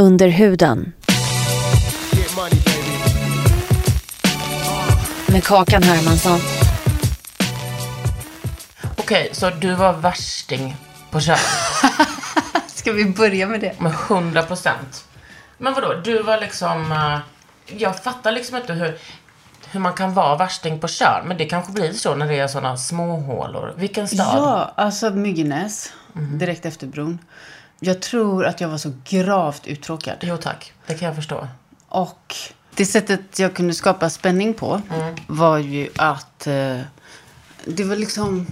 Under huden. Med Kakan Hermansson. Okej, så du var värsting på kön Ska vi börja med det? med 100 procent. Men vadå, du var liksom... eh, Jag fattar liksom inte hur, hur man kan vara värsting på kön. Men det kanske blir så när det är sådana små hålor. Vilken stad? Ja, alltså Myggenäs. Direkt efter bron. Jag tror att jag var så gravt uttråkad. Jo tack, det kan jag förstå. Och det sättet jag kunde skapa spänning på var ju att eh, det var liksom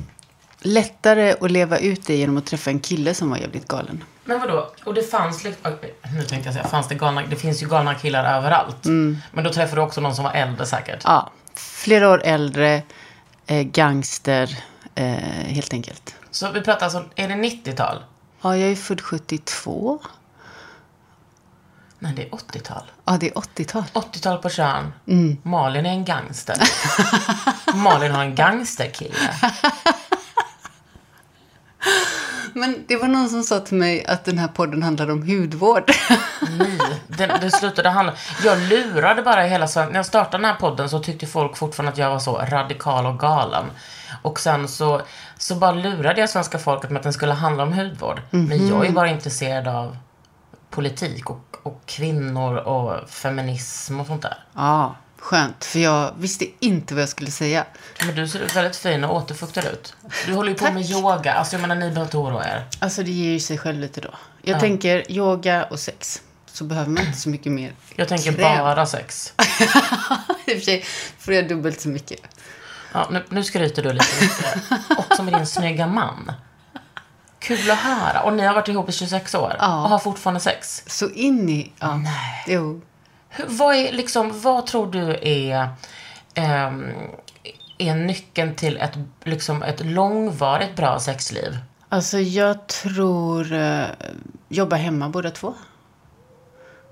lättare att leva ut det genom att träffa en kille som var jävligt galen. Men vadå? Och det fanns liksom, nu tänkte jag säga, fanns det galna, det finns ju galna killar överallt. Men då träffade du också någon som var äldre säkert. Ja, flera år äldre, eh, gangster, eh, helt enkelt. Så vi pratar alltså, är det 90-tal? Ja, jag är född 72. Nej, det är 80-tal. Ja, det är 80-tal. 80-tal på Tjörn. Malin är en gangster. Malin har en gangsterkille. Men det var någon som sa till mig att den här podden handlar om hudvård. Nej, det, det slutade handla... Jag lurade bara hela Sverige. När jag startade den här podden så tyckte folk fortfarande att jag var så radikal och galen. Och sen så, så bara lurade jag svenska folket med att den skulle handla om hudvård. Men jag är bara intresserad av politik och, och kvinnor och feminism och sånt där. Ja, skönt. För jag visste inte vad jag skulle säga. Men du ser väldigt fin och återfuktad ut. Du håller ju på med yoga. Alltså jag menar, ni behöver inte oroa er. Alltså det ger ju sig själv lite då. Jag tänker yoga och sex. Så behöver man inte så mycket mer. Jag tänker Kräm. bara sex. I och för sig får jag dubbelt så mycket. Ja, nu, nu skryter du lite mycket. Också med din snygga man. Kul att höra. Och ni har varit ihop i 26 år och har fortfarande sex. Så in i... Ja. Nej. Jo. Hur, vad, är, liksom, vad tror du är, ehm, är nyckeln till ett, liksom, ett långvarigt bra sexliv? Alltså jag tror... Uh, jobba hemma båda två.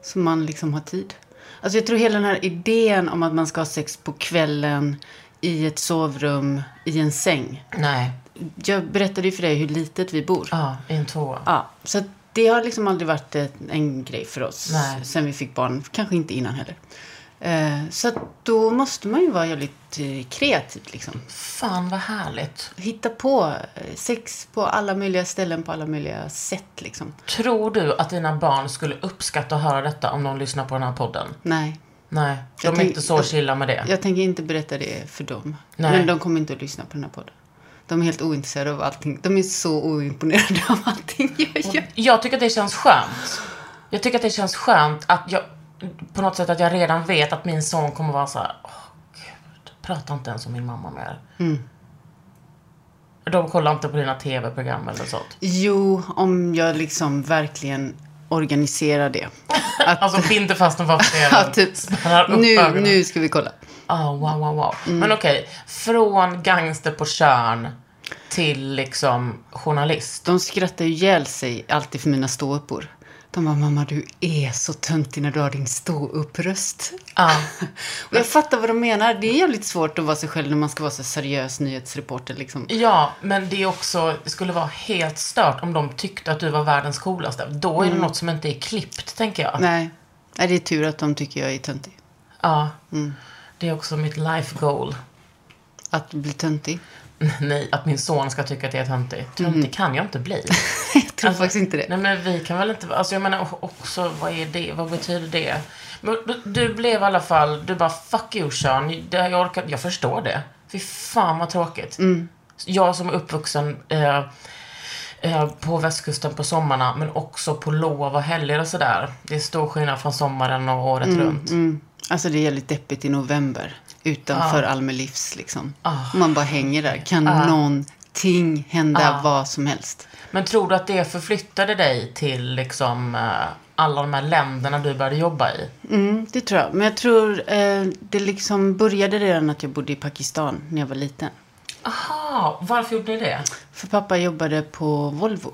Så man liksom har tid. Alltså jag tror hela den här idén om att man ska ha sex på kvällen i ett sovrum, i en säng. Nej. Jag berättade ju för dig hur litet vi bor. Ja, i en tvåa. Ja, så det har liksom aldrig varit en grej för oss Nej. sen vi fick barn. Kanske inte innan heller. Eh, så då måste man ju vara jävligt eh, kreativ liksom. Fan vad härligt. Hitta på eh, sex på alla möjliga ställen på alla möjliga sätt liksom. Tror du att dina barn skulle uppskatta att höra detta om de lyssnar på den här podden? Nej, Nej, de Jag är inte så chilla med det. jag tänker inte berätta det för dem. Nej. Men de kommer inte att lyssna på den här podden. De är helt ointresserade av allting. De är så oimponerade av allting jag gör. Jag tycker att det känns skönt. Jag tycker att det känns skönt att jag, på något sätt att jag redan vet att min son kommer vara så här, åh gud, prata inte ens om min mamma mer. De kollar inte på dina tv-program eller sånt. Jo, om jag liksom verkligen organiserar det. Att, Alltså binder fast dem framför scenen, typ, nu, ögonen. nu ska vi kolla. Ah, wow, wow, wow. Men okej, från gangster på Tjörn till liksom journalist. De skrattar ju ihjäl sig alltid för mina ståuppor. De bara, mamma du är så töntig när du har din ståuppröst. Ah. Och jag fattar vad de menar. Det är jävligt svårt att vara sig själv när man ska vara så seriös nyhetsreporter liksom. Ja, men det är också, det skulle vara helt stört om de tyckte att du var världens coolaste. Då är det något som inte är klippt, tänker jag. Nej. Nej, det är tur att de tycker jag är töntig. Ja, det är också mitt life goal. Att bli töntig. Nej, att min son ska tycka att jag är töntig. Töntig kan jag inte bli. jag tror faktiskt inte det. Nej, men vi kan väl inte... Alltså jag menar också, vad är det? Vad betyder det? Men du, du blev i alla fall, du bara fuck you Sean. Det, jag, orkar, jag förstår det. Fy fan vad tråkigt. Mm. Jag som är uppvuxen eh, eh, på västkusten på sommarna, men också på lov och helger och sådär. Det är stor skillnad från sommaren och året runt. Mm. Alltså det är jävligt deppigt i november. Utanför Alme Livs liksom. Ah. Man bara hänger där. Kan någonting hända Ah. vad som helst? Men tror du att det förflyttade dig till liksom eh, alla de här länderna du började jobba i? Mm, det tror jag. Men jag tror eh, det liksom började redan att jag bodde i Pakistan när jag var liten. Aha, varför gjorde ni det? För pappa jobbade på Volvo.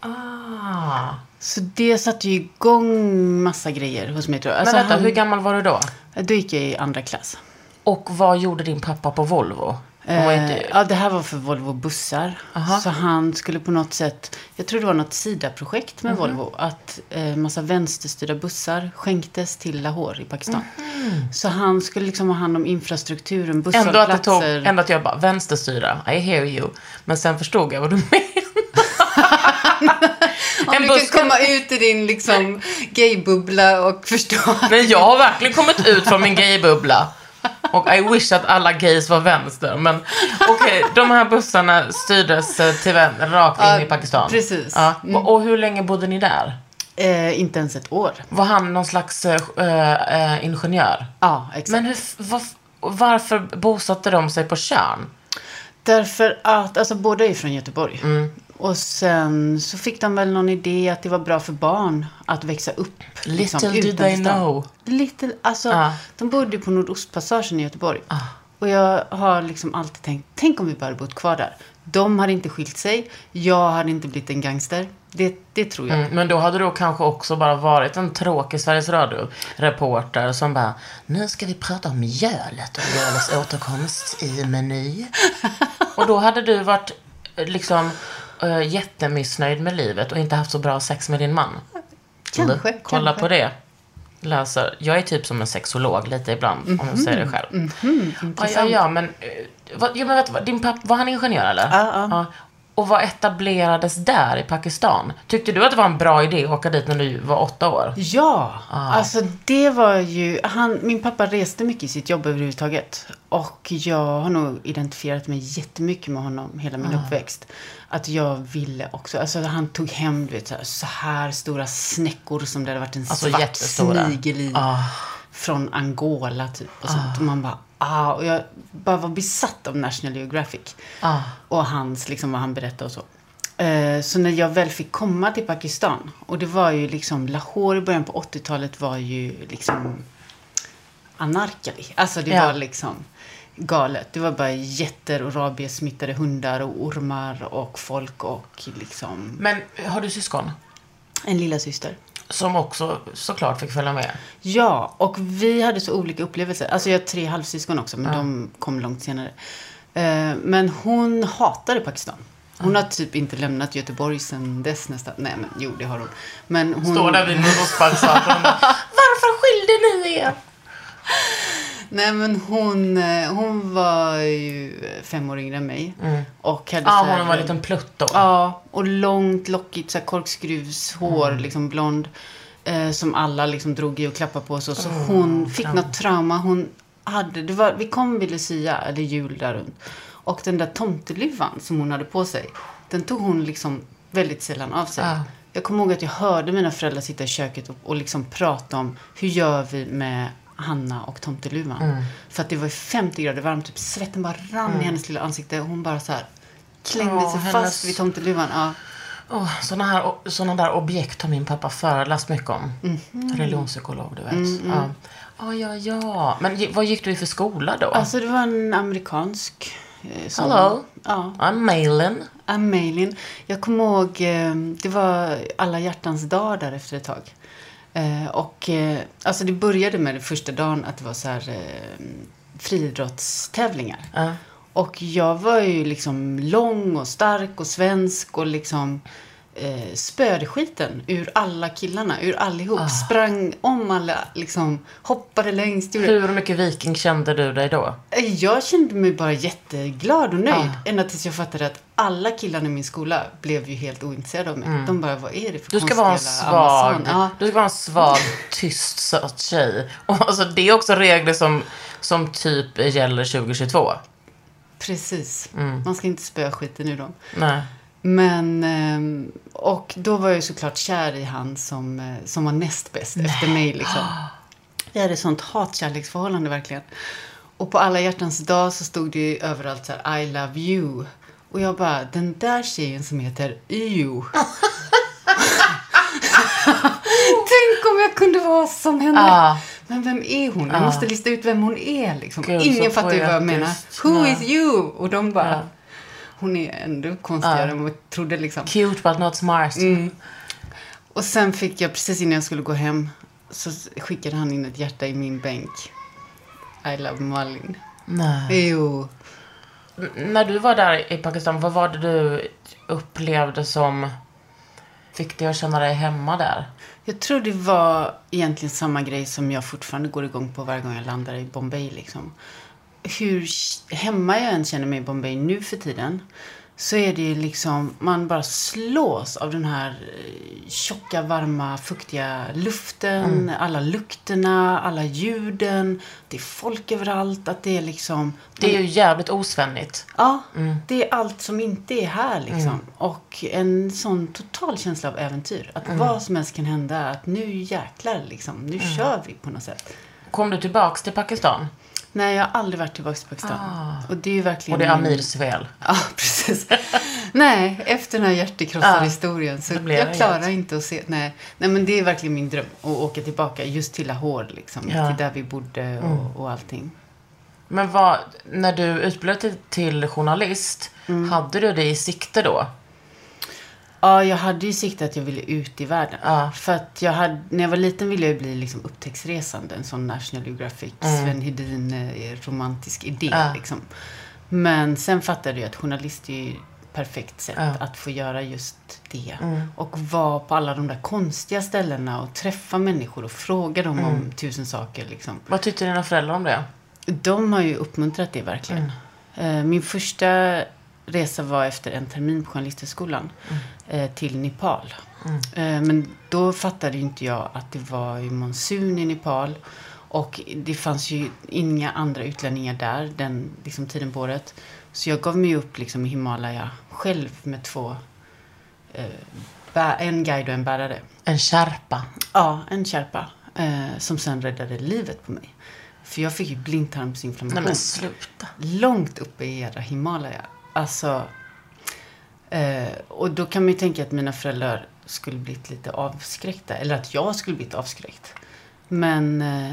Ah. Så det satte ju igång massa grejer hos mig tror jag. Alltså, Men vänta, han- hur gammal var du då? Då gick jag i andra klass. Och vad gjorde din pappa på Volvo? Var Eh, inte... Ja, det här var för Volvo bussar. Aha. Så han skulle på något sätt, jag tror det var något SIDA-projekt med Volvo, att eh, massa vänsterstyrda bussar skänktes till Lahore i Pakistan. Så han skulle liksom ha hand om infrastrukturen, Mhm. Ändå att tog, busshållplatser. ändå att jag bara, vänsterstyra, I hear you. Men sen förstod jag vad du menar. Om en du buss kan komma ut i din liksom gaybubbla och förstå. Men jag har verkligen kommit ut från min gaybubbla. Och I wish att alla gays var vänster. Men okej, de här bussarna styrdes eh, till vän, rakt in Ja, i Pakistan. precis. Ja. Och, och hur länge bodde ni där? Eh, inte ens ett år. Var han någon slags eh, eh, ingenjör? Ja, exakt. Men hur, var, varför bosatte de sig på Tjörn? Därför att, alltså båda är från Göteborg. Mm. Och sen så fick de väl någon idé att det var bra för barn att växa upp. liksom, Little did utanför they stan. know. Little, alltså, Ja. de bodde på Nordostpassagen i Göteborg. Ah. Och jag har liksom alltid tänkt, tänk om vi bara hade bott kvar där. De hade inte skilt sig, jag hade inte blivit en gangster. Det, det tror jag. Mm, men då hade du kanske också bara varit en tråkig Sveriges Radio-reporter som bara Nu ska vi prata om mjölet och mjölets återkomst i meny. och då hade du varit liksom äh, jättemissnöjd med livet och inte haft så bra sex med din man. Kanske, Kolla kanske. på det. Läser. Jag är typ som en sexolog lite ibland, om jag säger det själv. ja, ja, intressant. ja, men, eh, ja, men vet din pappa, var han ingenjör eller? Ja, ja. Och vad etablerades där i Pakistan? Tyckte du att det var en bra idé att åka dit när du var åtta år? Ja, Ah. alltså det var ju, han, min pappa reste mycket i sitt jobb överhuvudtaget. Och jag har nog identifierat mig jättemycket med honom hela min Ah. uppväxt. Att jag ville också, alltså han tog hem du vet, så här, så här stora snäckor som det hade varit en Alltså svart jättestora. snigel i. Ah. Från Angola typ. Och, sånt. och man bara, ah. Och jag bara var besatt av National Geographic. Ah. Och hans, liksom vad han berättade och så. Eh, Så när jag väl fick komma till Pakistan. Och det var ju liksom, Lahore i början på 80-talet var ju liksom anarkali. Alltså det Ja. var liksom galet. Det var bara jätter och rabiessmittade hundar och ormar och folk och liksom Men har du syskon? en lilla syster. Som också såklart fick följa med. Ja, och vi hade så olika upplevelser. Alltså jag har tre halvsyskon också, men de kom långt senare. Eh, Men hon hatade Pakistan. Hon har typ inte lämnat Göteborg sedan dess nästan. Nej, men jo, det har hon. Men hon... Står där vid bara, Varför skilde ni er? Nej, men hon, eh, hon var ju fem år yngre än mig. Och hade Ja, här- hon var en liten plutt då. Ja, och långt, lockigt, så här korkskruvshår, Mm. liksom blond. Eh, som alla liksom drog i och klappade på. Så, så hon fick något trauma. Hon hade, det var, vi kom vid Lucia, eller jul där runt. Och den där tomteluvan som hon hade på sig, den tog hon liksom väldigt sällan av sig. Ja. Jag kommer ihåg att jag hörde mina föräldrar sitta i köket och, och liksom prata om hur gör vi med Hanna och tomteluvan. Mm. För att det var ju 50 grader varmt, typ svetten bara rann i hennes lilla ansikte. Och hon bara så här klängde Ja, sig hennes- fast vid tomteluvan. Ja. Oh, såna, här, såna där objekt har min pappa föreläst mycket om. Mhm. Religionspsykolog, du vet. Mm, Ja. Ja, ja, ja. Men vad gick du i för skola då? Alltså det var en amerikansk. Eh, som, Hello. Ja, I'm Malin. Amelin. Jag kommer ihåg, eh, det var alla hjärtans dag där efter ett tag. Eh, och eh, alltså det började med den första dagen att det var så här eh, friidrottstävlingar. Ja. Och jag var ju liksom lång och stark och svensk och liksom eh, spöade skiten ur alla killarna, ur allihop. Ah. Sprang om alla, liksom hoppade längst. Gjorde... Hur mycket viking kände du dig då? Eh, Jag kände mig bara jätteglad och nöjd. Ah. Ända tills jag fattade att alla killarna i min skola blev ju helt ointresserade av mig. De bara, vad är det för Mm. Du ska vara en svag? Ja, du ska vara en svag, tyst, söt tjej. Och alltså, det är också regler som, som typ gäller 2022. precis. Mm. Man ska inte spöa skiten ur dem. Nej. Men, ehm, och då var jag ju såklart kär i han som, eh, som var näst bäst efter mig. Liksom. Vi hade ett sånt hatkärleksförhållande verkligen. Och på alla hjärtans dag så stod det ju överallt så här, I love you. Och jag bara, den där tjejen som heter You. Tänk om jag kunde vara som henne. Ah. Men vem är hon? Jag måste lista ut vem hon är. Liksom. Gud, Ingen fattar ju vad jag menar. Who Nej. is you? Och de bara, Ja. Hon är ändå konstigare än vad jag trodde. Liksom. Cute but not smart. Mm. Och sen fick jag, precis innan jag skulle gå hem, så skickade han in ett hjärta i min bänk. I love Malin. Nej. Jo. N- När du var där i Pakistan, vad var det du upplevde som fick dig att känna dig hemma där? Jag tror det var egentligen samma grej som jag fortfarande går igång på varje gång jag landar i Bombay. Liksom. Hur hemma jag än känner mig i Bombay nu för tiden så är det liksom, man bara slås av den här eh, tjocka, varma, fuktiga luften, alla lukterna, alla ljuden. Det är folk överallt, att det är liksom... Det är ju jävligt osvennigt. Ja, det är allt som inte är här liksom. Och en sån total känsla av äventyr. Att vad som helst kan hända. Att nu jäklar liksom. Nu kör vi på något sätt. Kom du tillbaks till Pakistan? Nej, jag har aldrig varit tillbaka till Pakistan. Och det är ju verkligen... Och det är Amirs fel. Ja, precis. nej, efter den här hjärtekrossade historien så jag klarar inte att se... Nej. nej, men det är verkligen min dröm. Att åka tillbaka just till Lahore liksom. Ja. Till där vi bodde och, och allting. Men vad, när du utbildade till, till journalist, Mm. hade du det i sikte då? Ja, jag hade ju sikte att jag ville ut i världen. Ja. För att jag hade, när jag var liten ville jag bli liksom upptäcktsresande. En sån National Geographic, Sven Hedin, eh, romantisk idé. Mm. Ja. Liksom. Men sen fattade jag att journalist är ju perfekt sätt Ja. Mm. att få göra just det. Och vara på alla de där konstiga ställena och träffa människor och fråga dem Mm. om tusen saker. Liksom. Vad tyckte dina föräldrar om det? De har ju uppmuntrat det verkligen. Eh, Min första resa var efter en termin på Journalisthögskolan eh, till Nepal. Eh, Men då fattade inte jag att det var ju monsun i Nepal. Och det fanns ju inga andra utlänningar där den liksom, tiden på året. Så jag gav mig upp liksom, i Himalaya själv med två, eh, en guide och en bärare. En kärpa. Ja, en kärpa. Eh, som sen räddade livet på mig. För jag fick ju blindtarmsinflammation. Nej men sluta. Långt uppe i era Himalaya. Alltså. Eh, och då kan man ju tänka att mina föräldrar skulle blivit lite avskräckta. Eller att jag skulle blivit avskräckt. Men eh,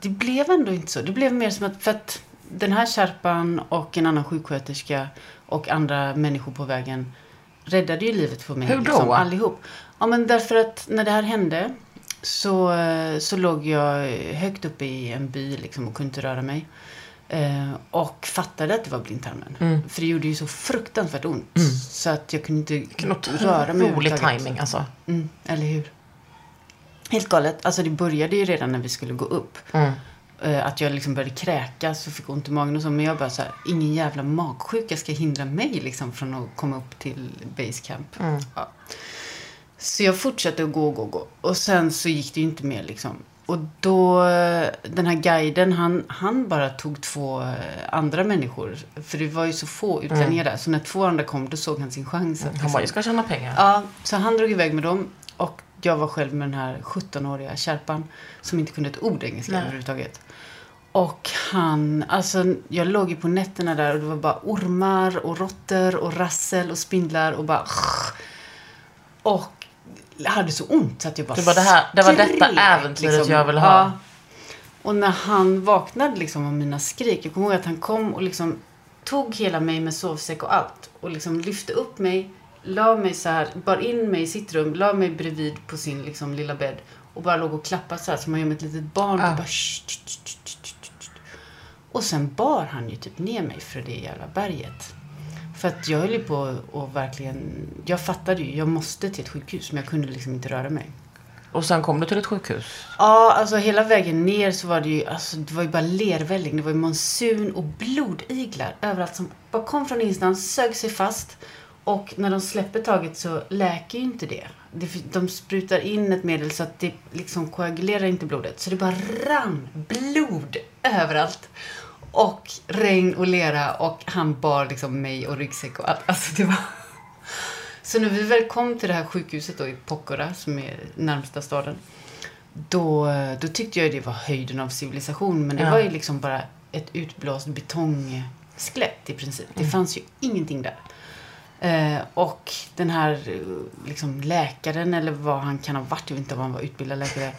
det blev ändå inte så. Det blev mer som att, för att den här kärpan och en annan sjuksköterska och andra människor på vägen räddade ju livet på mig. Hur då? Liksom, allihop. Ja, men därför att när det här hände så, så låg jag högt uppe i en by liksom, och kunde inte röra mig. Eh, och fattade att det var blindtarmen. Mm. För det gjorde ju så fruktansvärt ont. Så att jag kunde inte röra mig överhuvudtaget. timing alltså. Mm, eller hur? Helt galet. Alltså det började ju redan när vi skulle gå upp. Mm. Eh, Att jag liksom började kräkas och fick ont i magen och så. Men jag bara så här, ingen jävla magsjuka ska hindra mig liksom från att komma upp till basecamp. Mm. Ja. Så jag fortsatte att gå och gå och gå. Och sen så gick det ju inte mer liksom. Och då, den här guiden, han, han bara tog två eh, andra människor. För det var ju så få utlänningar där. Så när två andra kom, då såg han sin chans. att Han bara, jag ska tjäna pengar. Ja, så han drog iväg med dem. Och jag var själv med den här 17-åriga kärpan. Som inte kunde ett ord engelska Nej. överhuvudtaget. Och han, alltså jag låg ju på nätterna där och det var bara ormar och råttor och rassel och spindlar och bara... Och hade så ont så att jag bara Du bara, det här- det var detta skrek, äventyret jag ville ha. Ja. Och när han vaknade liksom av mina skrik. Jag kommer ihåg att han kom och liksom tog hela mig med sovsäck och allt. Och liksom lyfte upp mig, la mig så här, bar in mig i sitt rum, la mig bredvid på sin liksom lilla bädd. Och bara låg och klappade så här som man gör med ett litet barn. Ah. Och, bara, "Shh, tsch, tsch, tsch, tsch, tsch, tsch." och sen bar han ju typ ner mig för det jävla berget. För att jag höll ju på och verkligen... Jag fattade ju, jag måste till ett sjukhus, men jag kunde liksom inte röra mig. Och sen kom du till ett sjukhus. Ja, alltså hela vägen ner så var det ju, alltså det var ju bara lervälling. Det var ju monsun och blodiglar överallt som bara kom från ingenstans, sög sig fast. Och när de släpper taget så läker ju inte det. De sprutar in ett medel så att det liksom koagulerar inte blodet. Så det bara rann blod överallt. Och regn och lera och han bar liksom mig och ryggsäck och allt. Alltså det var... Så när vi väl kom till det här sjukhuset då i Pokora, som är närmsta staden, då, då tyckte jag det var höjden av civilisation. Men det Ja. var ju liksom bara ett utblåst betongskelett i princip. Det fanns ju ingenting där. Eh, och den här liksom, läkaren, eller vad han kan ha varit, jag vet inte om han var utbildad läkare.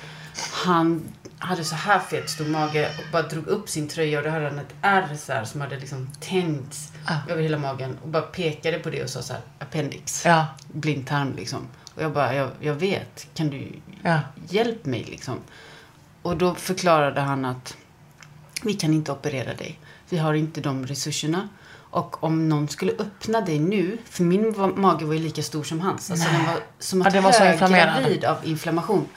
Han hade så här fet stor mage och bara drog upp sin tröja och då hade han ett ärr så här, som hade liksom tänjts över hela magen. Och bara pekade på det och sa så här, appendix. Ja. Blindtarm liksom. Och jag bara, jag, jag vet. Kan du Ja. hjälp mig liksom? Och då förklarade han att vi kan inte operera dig. Vi har inte de resurserna. Och om någon skulle öppna dig nu, för min mage var ju lika stor som hans. Alltså den var som Ja, att det var så inflammerad. av inflammation.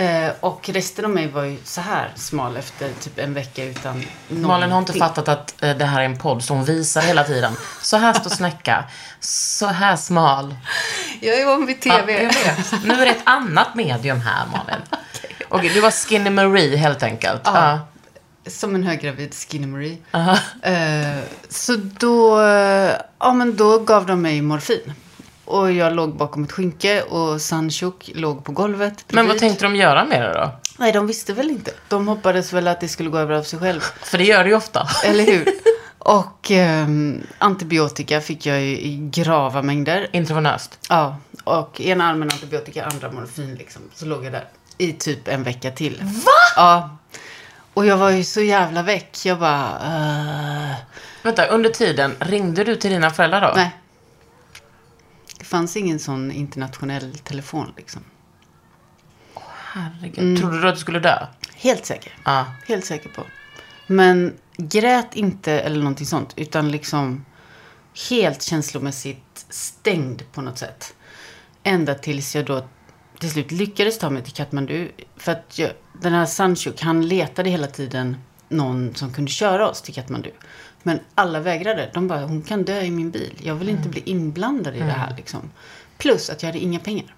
Eh, och resten av mig var ju så här smal efter typ en vecka utan Malin har inte någonting. fattat att eh, det här är en podd, så hon visar hela tiden. Så här står Snäcka. Så här smal. Jag är van vid Ja, tv. vet. Nu är det ett annat medium här, Malin. Okej, du var Skinny Marie helt enkelt. Ja. Som en höggravid Skinny Marie. Eh, så då, eh, ja, men då gav de mig morfin. Och jag låg bakom ett skynke och Sanchuk låg på golvet Men vad bredvid. tänkte de göra med det då? Nej, de visste väl inte. De hoppades väl att det skulle gå över av sig själv. För det gör det ju ofta. Eller hur? Och ehm, antibiotika fick jag ju i grava mängder. Intravenöst. Ja, och ena armen antibiotika, andra morfin liksom. Så låg jag där i typ en vecka till. Va? Ja. Och jag var ju så jävla väck. Jag bara... eh, Vänta, under tiden, ringde du till dina föräldrar då? nej. Fanns ingen sån internationell telefon liksom. Herregud. Mm. Trodde du att du skulle dö? Helt säker. Ja. Helt säker på. Men grät inte eller någonting sånt. Utan liksom helt känslomässigt stängd på något sätt. Ända tills jag då till slut lyckades ta mig till Katmandu. För att jag, den här Sanchuk, han letade hela tiden någon som kunde köra oss till Katmandu. Men alla vägrade. De bara, hon kan dö i min bil. Jag vill inte bli inblandad i det här liksom. Plus att jag hade inga pengar.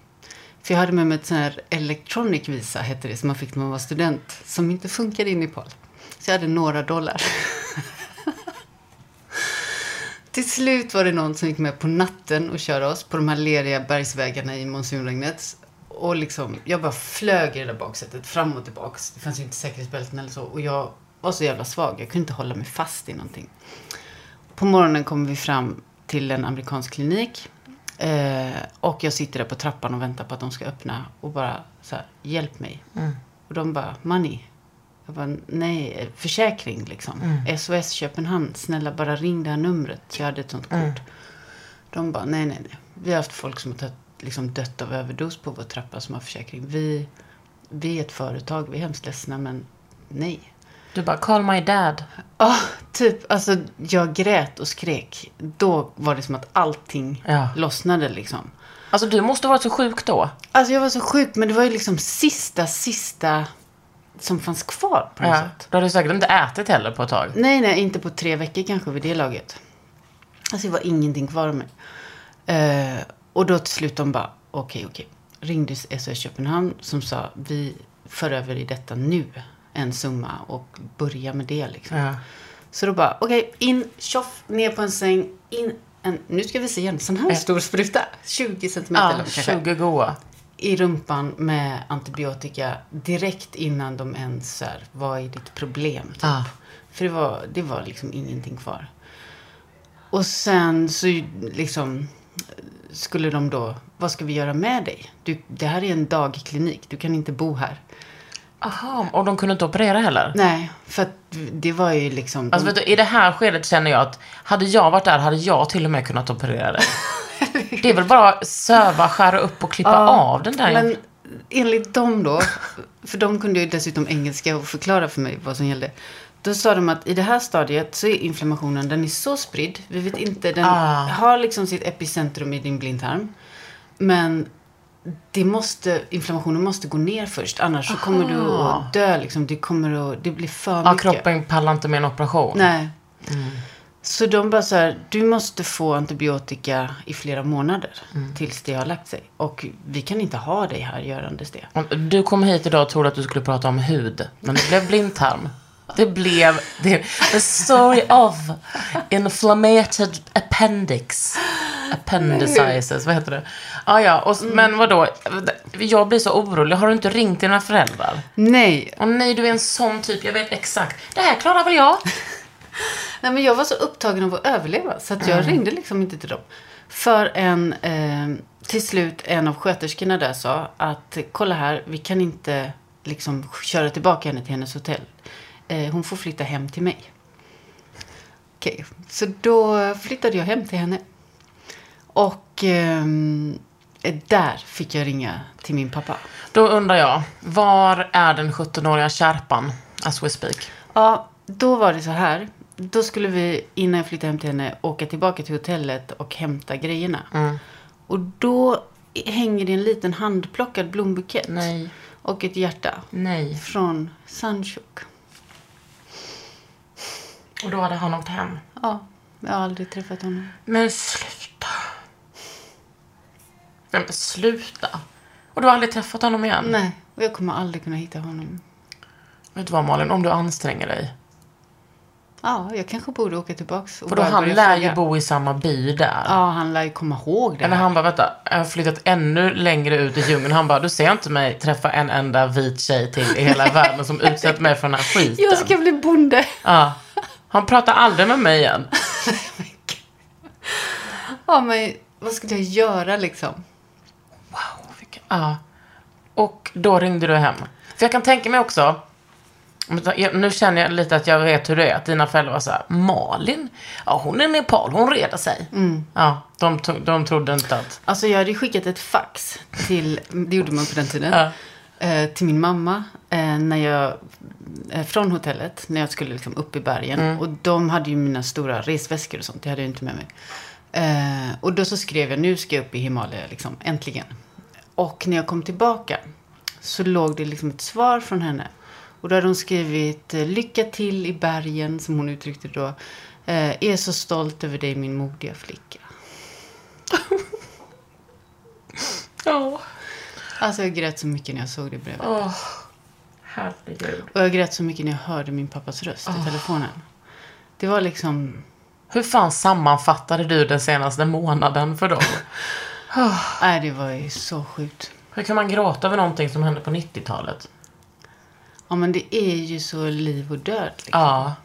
För jag hade med mig ett sån här electronic visa, hette det, som man fick när man var student. Som inte funkade i Nepal. Så jag hade några dollar. Till slut var det någon som gick med på natten och körde oss på de här leriga bergsvägarna i monsunregnet. Och liksom, jag bara flög i det där baksätet, fram och tillbaks. Det fanns ju inte säkerhetsbälten eller så. Och jag var så jävla svag, jag kunde inte hålla mig fast i någonting. På morgonen kommer vi fram till en amerikansk klinik. Eh, och jag sitter där på trappan och väntar på att de ska öppna. Och bara så här, hjälp mig. Och de bara, money. Jag bara, nej, försäkring liksom. SOS Köpenhamn, snälla bara ring det här numret. Så jag hade ett sånt kort. De bara, nej, nej, nej. Vi har haft folk som har tagit, liksom dött av överdos på vår trappa som har försäkring. Vi, vi är ett företag, vi är hemskt ledsna, men nej. Du bara, call my dad. Ja, typ. Alltså, jag grät och skrek. Då var det som att allting Ja. lossnade liksom. Alltså du måste ha varit så sjuk då. Alltså jag var så sjuk, men det var ju liksom sista, sista som fanns kvar på något Ja. sätt. Du hade säkert inte ätit heller på ett tag. Nej, nej, inte på tre veckor kanske vid det laget. Alltså det var ingenting kvar av mig. Eh, och då till slut de bara, okej, okej. Ringde SOS Köpenhamn som sa, vi för över i detta nu en summa och börja med det liksom. Ja. Så då bara, okej, in, tjoff, ner på en säng, in en, nu ska vi se en sån här stor spruta. 20 centimeter Ja, lång kanske. 20 goa. I rumpan med antibiotika direkt innan de ens här, vad är ditt problem? Typ. Ja. För det var, det var liksom ingenting kvar. Och sen så liksom skulle de då, vad ska vi göra med dig? Du, det här är en dagklinik, du kan inte bo här. Aha, och de kunde inte operera heller? Nej, för att det var ju liksom... Alltså vet du, i det här skedet känner jag att hade jag varit där hade jag till och med kunnat operera dig. Det är väl bara söva, skära upp och klippa Ja, av den där. Men enligt dem då, för de kunde ju dessutom engelska och förklara för mig vad som gällde. Då sa de att i det här stadiet så är inflammationen, den är så spridd. Vi vet inte, den Ah. har liksom sitt epicentrum i din blindtarm. Men det måste, inflammationen måste gå ner först. Annars så kommer du att dö. Liksom. Det, kommer att, det blir för Ja, mycket. kroppen pallar inte med en operation. Nej. Mm. Så de bara så här, du måste få antibiotika i flera månader. Mm. Tills det har lagt sig. Och vi kan inte ha dig här görandes det. Du kom hit idag och trodde att du skulle prata om hud. Men det blev blindtarm. Det blev det, the story of inflammated appendix. Appendicitis, vad heter det? Ah, ja, och, Mm. Men vadå? Jag blir så orolig. Har du inte ringt dina föräldrar? Nej, Åh nej, du är en sån typ. Jag vet exakt. Det här klarar väl jag? Nej, men jag var så upptagen av att överleva så att jag Mm. ringde liksom inte till dem. För en, eh, till slut en av sköterskorna där sa att kolla här, vi kan inte liksom köra tillbaka henne till hennes hotell. Eh, hon får flytta hem till mig. Okej, så då flyttade jag hem till henne. Och eh, där fick jag ringa till min pappa. Då undrar jag, var är den 17-åriga kärpan as we speak? Ja, då var det så här. Då skulle vi, innan jag flyttade hem till henne, åka tillbaka till hotellet och hämta grejerna. Mm. Och då hänger det en liten handplockad blombukett. Nej. Och ett hjärta. Nej. Från Sanchuk. Och då hade han åkt hem. Ja, jag har aldrig träffat honom. Men sluta. Men sluta. Och du har aldrig träffat honom igen? Nej, och jag kommer aldrig kunna hitta honom. Vet du vad Malin, om du anstränger dig. Ja, jag kanske borde åka tillbaks. Och För då han lär ju bo i samma by där. Ja, han lär ju komma ihåg det. Eller han bara, vänta, jag har flyttat ännu längre ut i djungeln. Han bara, du ser inte mig träffa en enda vit tjej till i hela världen som utsätter mig för den här skiten. Jag ska bli bonde. Ja. Han pratar aldrig med mig igen. Ja, men vad skulle jag göra liksom? Ja. Och då ringde du hem. För jag kan tänka mig också, nu känner jag lite att jag vet hur det är, att dina föräldrar var så här, Malin, ja hon är Nepal, hon reder sig. Ja, de, de trodde inte att, Alltså jag hade skickat ett fax till, det gjorde man på den tiden, Ja. eh, till min mamma eh, när jag, eh, från hotellet, när jag skulle liksom upp i bergen. Mm. Och de hade ju mina stora resväskor och sånt, det hade jag inte med mig. Och då så skrev jag, nu ska jag upp i Himalaya, liksom, äntligen. Och när jag kom tillbaka så låg det liksom ett svar från henne. Och då hade hon skrivit, eh, lycka till i bergen, som hon uttryckte då. Eh, är så stolt över dig, min modiga flicka. ja, Alltså jag grät så mycket när jag såg det brevet. åh, herregud. Och jag grät så mycket när jag hörde min pappas röst i telefonen. Det var liksom... Hur fan sammanfattade du den senaste månaden för dem? Nej, det var ju så sjukt. Hur kan man gråta över någonting som hände på 90-talet? Ja, men det är ju så liv och död. Liksom. Ja.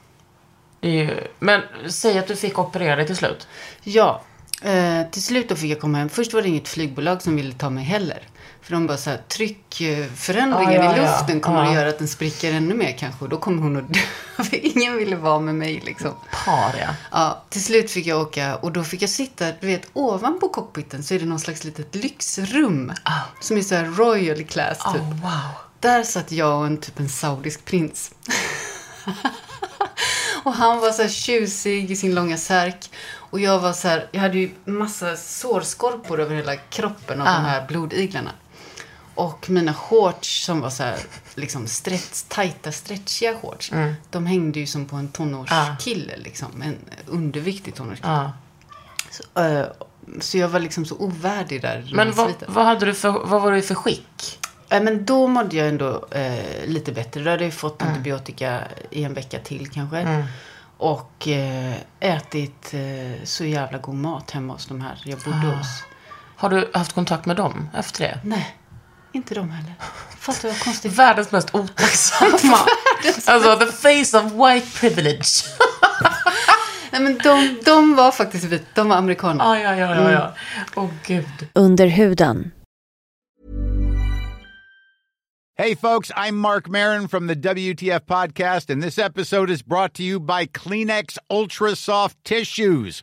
Det är ju... Men säg att du fick operera dig till slut. Ja, eh, till slut då fick jag komma hem. Först var det inget flygbolag som ville ta mig heller. För de bara så här, tryckförändringen Ja, ja, i ja. luften kommer Ja. att göra att den spricker ännu mer kanske. Och då kommer hon att dö. För ingen ville vara med mig liksom. Paria. Ja, till slut fick jag åka och då fick jag sitta, du vet, ovanpå cockpiten så är det någon slags litet lyxrum. Som är så här royal class typ. Oh, wow. Där satt jag och en typ en saudisk prins. och han var så här tjusig i sin långa särk. Och jag var så här, jag hade ju massa sårskorpor över hela kroppen av de här blodiglarna. Och mina shorts som var så här, liksom stretch, tajta, stretchiga shorts. De hängde ju som på en tonårskille, liksom. En underviktig tonårskille. Ja. Så, eh, så jag var liksom så ovärdig där. Men vad, vad, hade du för, vad var du för skick? Ja, men då mådde jag ändå eh, lite bättre. Då hade jag fått antibiotika i en vecka till kanske. Och eh, ätit eh, så jävla god mat hemma hos de här jag bodde hos. Har du haft kontakt med dem efter det? Nej, inte de heller. Fattar vad konstigt. Världens mest otacksamma. alltså, the face of white privilege. Nej, men de, de var faktiskt vit. De var amerikaner. ja, ja, ja, ja, ja. Åh, gud. Under huden. Hey, folks, I'm Mark Marin from the WTF Podcast, and this episode is brought to you by Kleenex Ultra Soft Tissues.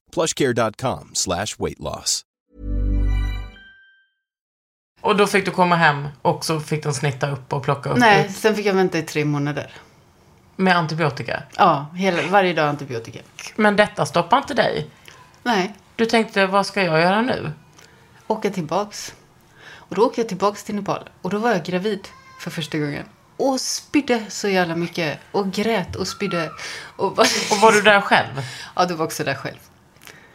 plushcare.com slash weight loss. Och då fick du komma hem och så fick de snitta upp och plocka upp Nej, ut sen fick jag vänta i tre månader. med antibiotika. Ja, hela, varje dag antibiotika. Men detta stoppar inte dig. Nej, Du tänkte, vad ska jag göra nu? åka tillbaks. Och då åkte jag tillbaks till Nepal. Och då var jag gravid för första gången. Och spydde så jävla mycket. Och grät och spydde. Och. Och var du där själv? Ja, du var också där själv.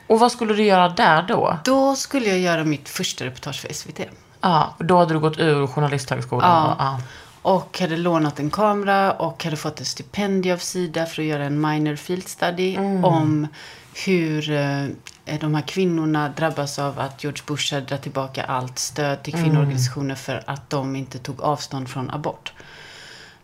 Och vad skulle du göra där då? Då skulle jag göra mitt första reportage för SVT. Ja, då hade du gått ur journalisthögskolan. Ja. och- ja. Och hade lånat en kamera och hade fått ett stipendium av Sida för att göra en minor field study om hur eh, de här kvinnorna drabbas av att George Bush hade dragit tillbaka allt stöd till kvinnoorganisationer för att de inte tog avstånd från abort.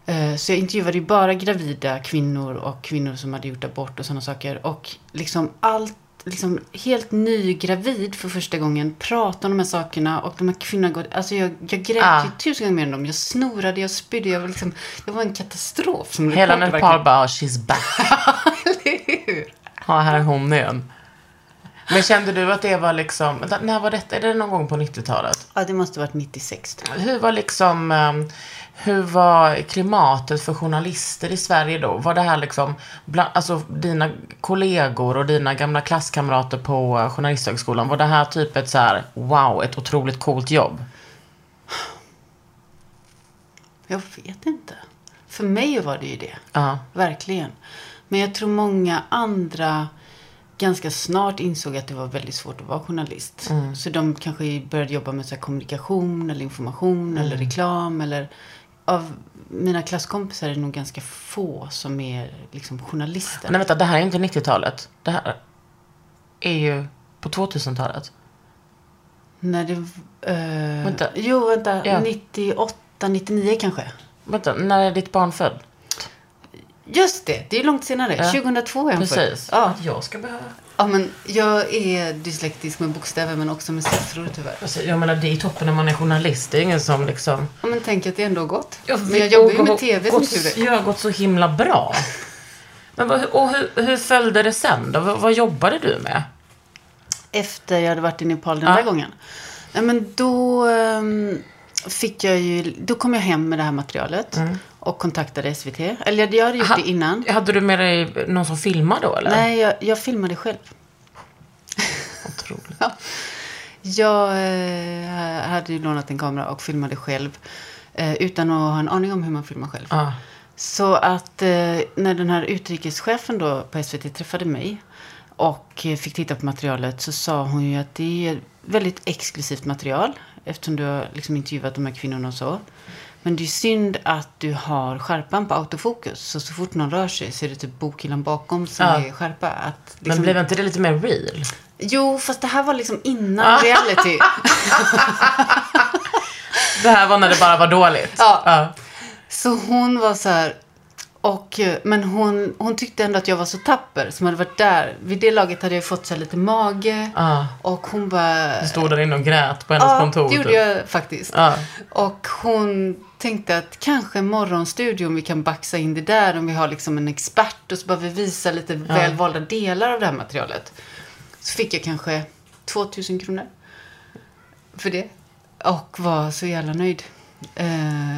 Eh, Så jag intervjuade ju bara gravida kvinnor och kvinnor som hade gjort abort och sådana saker. Och liksom allt, liksom helt nygravid för första gången, pratade om de här sakerna och de här kvinnorna går, alltså jag, jag grät Ah. ju tusen gånger mer än dem. Jag snorade, jag spydde, jag var liksom, jag var en katastrof som Hela Nepal bara, she's back. Eller hur? Ja, här är hon igen. Men kände du att det var liksom, när var detta? Är det någon gång på 90-talet? Ja, det måste varit 96 tror jag. Hur var liksom, ehm, hur var klimatet för journalister i Sverige då? Var det här liksom, bland, alltså dina kollegor och dina gamla klasskamrater på eh, Journalisthögskolan, var det här typ ett så här, wow, ett otroligt coolt jobb? Jag vet inte. För mig var det ju det. Ja. Verkligen. Men jag tror många andra ganska snart insåg att det var väldigt svårt att vara journalist. Så de kanske började jobba med så kommunikation eller information eller reklam. Eller av mina klasskompisar är det nog ganska få som är liksom journalister. Nej vänta, det här är inte 90-talet. Det här är ju på 2000-talet. När det... eh, Vänta. Jo, vänta. Ja. 98, 99 kanske. Vänta, när är ditt barn född? Just det, det är långt senare. Ja. 2002 är han född. Precis. Ja. Att jag ska behöva... ja, men jag är dyslektisk med bokstäver men också med siffror tyvärr. Precis, Jag menar, det är toppen när man är journalist. Det är ingen som liksom... Ja, men tänk att det ändå har gått. Ja, men jag jobbar ju med tv som gått- tur är. Jag har gått så himla bra. Men vad, och hur, hur följde det sen då? Vad, vad jobbade du med? Efter jag hade varit i Nepal den Ja. där gången. Ja, men då ehm, fick jag ju... Då kom jag hem med det här materialet. Och kontaktade SVT. Eller jag hade gjort Ha- det innan. Hade du med dig någon som filmade då eller? Nej, jag, jag filmade själv. Otroligt. Ja. Jag eh, hade ju lånat en kamera och filmade själv. Eh, utan att ha en aning om hur man filmar själv. Ja. Så att eh, när den här utrikeschefen då på SVT träffade mig och fick titta på materialet så sa hon ju att det är väldigt exklusivt material eftersom du har liksom intervjuat de här kvinnorna och så. Men det är synd att du har skärpan på autofokus. Så så fort någon rör sig så är det typ bokhyllan bakom som Ja. är skärpa. Att Men liksom... blev inte det lite mer real? Jo, fast det här var liksom innan reality. Det här var när det bara var dåligt? Ja. Så hon var så här... Och, eh, men hon, hon tyckte ändå att jag var så tapper som hade varit där. Vid det laget hade jag fått så lite mage. Ja. Och hon bara... Du stod där inne och grät på hennes Ja, kontor. det gjorde typ. jag faktiskt. Ja. Och hon tänkte att kanske morgonstudion vi kan baxa in det där om vi har liksom en expert och så bara vi visa lite välvalda delar av det här materialet. Så fick jag kanske 2000 kronor för det. Och var så jävla nöjd. Eh,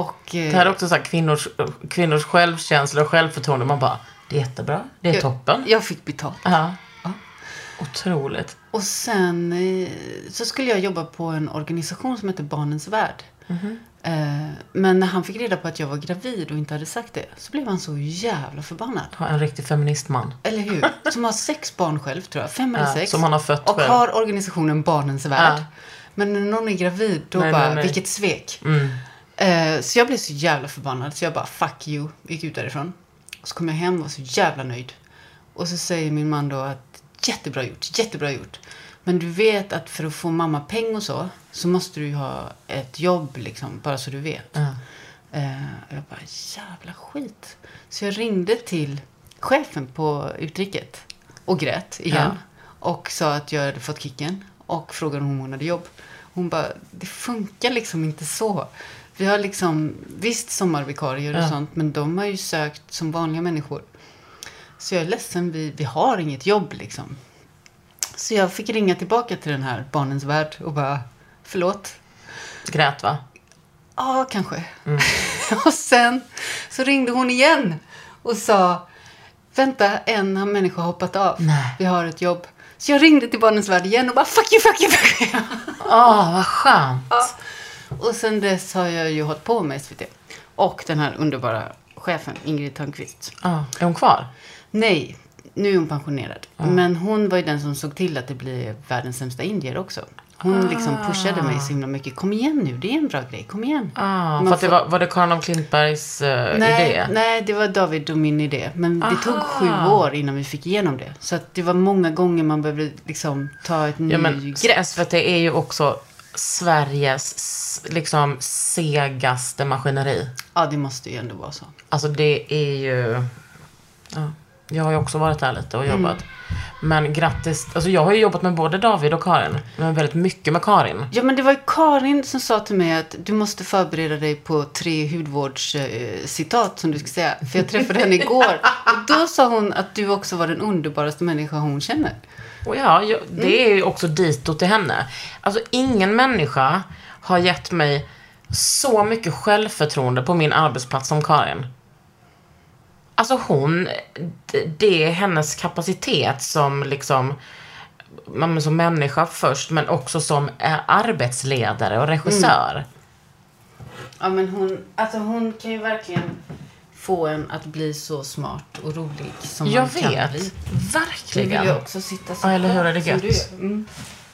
och... eh, Det här är också så här kvinnors, kvinnors självkänsla och självförtroende. Man bara, det är jättebra. Det är jag, toppen. Jag fick betalt. Ja. Otroligt. Och sen eh, så skulle jag jobba på en organisation som heter Barnens Värld. Eh, men när han fick reda på att jag var gravid och inte hade sagt det så blev han så jävla förbannad. En riktig feministman. Eller hur? Som har sex barn själv tror jag. Fem eller Ja, sex. som han har fött Och själv. har organisationen Barnens Värld. Men när någon är gravid då Nej, bara, nej, nej. vilket svek. Mm. Eh, så jag blev så jävla förbannad så jag bara, fuck you. Gick ut därifrån. Så kom jag hem och var så jävla nöjd. Och så säger min man då att jättebra gjort, jättebra gjort. Men du vet att för att få mamma peng och så, så måste du ju ha ett jobb liksom, bara så du vet. Ja. Eh, och jag bara, jävla skit. Så jag ringde till chefen på utriket och grät igen. Och sa att jag hade fått kicken. Och frågade om hon hade jobb. Hon bara, det funkar liksom inte så. Vi har liksom, visst sommarvikarier och Ja. sånt, men de har ju sökt som vanliga människor. Så jag är ledsen, vi, vi har inget jobb liksom. Så jag fick ringa tillbaka till den här Barnens Värld och bara, förlåt, Grät va? Ja, kanske. och sen så ringde hon igen och sa Vänta, en människa har hoppat av. Nej. Vi har ett jobb. Så jag ringde till Barnens Värld igen och bara fuck you, fuck you, fuck you. Åh, vad skönt. Och sen dess har jag ju hållit på med SVT. Och den här underbara chefen, Ingrid Törnqvist. Ja. Är hon kvar? Nej, nu är hon pensionerad. Men hon var ju den som såg till att det blir världens sämsta indier också. Hon liksom pushade mig så himla mycket. Kom igen nu, det är en bra grej. Kom igen. Ah, för att det får- var, var det Karin af Klintbergs eh, nej, idé? Nej, det var David och min idé. Men det tog Aha. sju år innan vi fick igenom det. Så det var många gånger man behövde liksom ta ett Ja, nytt grepp. SVT är ju också Sveriges liksom segaste maskineri. Ja, det måste ju ändå vara så. Alltså det är ju... Ja, jag har ju också varit där lite och jobbat. Men grattis. Alltså jag har ju jobbat med både David och Karin. Men väldigt mycket med Karin. Ja, men det var ju Karin som sa till mig att du måste förbereda dig på tre hudvårdscitat eh, som du ska säga. För jag träffade henne igår. Och då sa hon att du också var den underbaraste människa hon känner. Och ja, jag, det är ju också ditåt till henne. Alltså ingen människa har gett mig så mycket självförtroende på min arbetsplats som Karin. Alltså hon, det- är hennes kapacitet som liksom, som människa först, men också som eh, arbetsledare och regissör. Ja, men hon, alltså hon kan ju verkligen få en att bli så smart och rolig som Jag man kan vet, bli. Nu verkligen. vill jag också sitta så Ja, eller hur är det gött? du. Mm.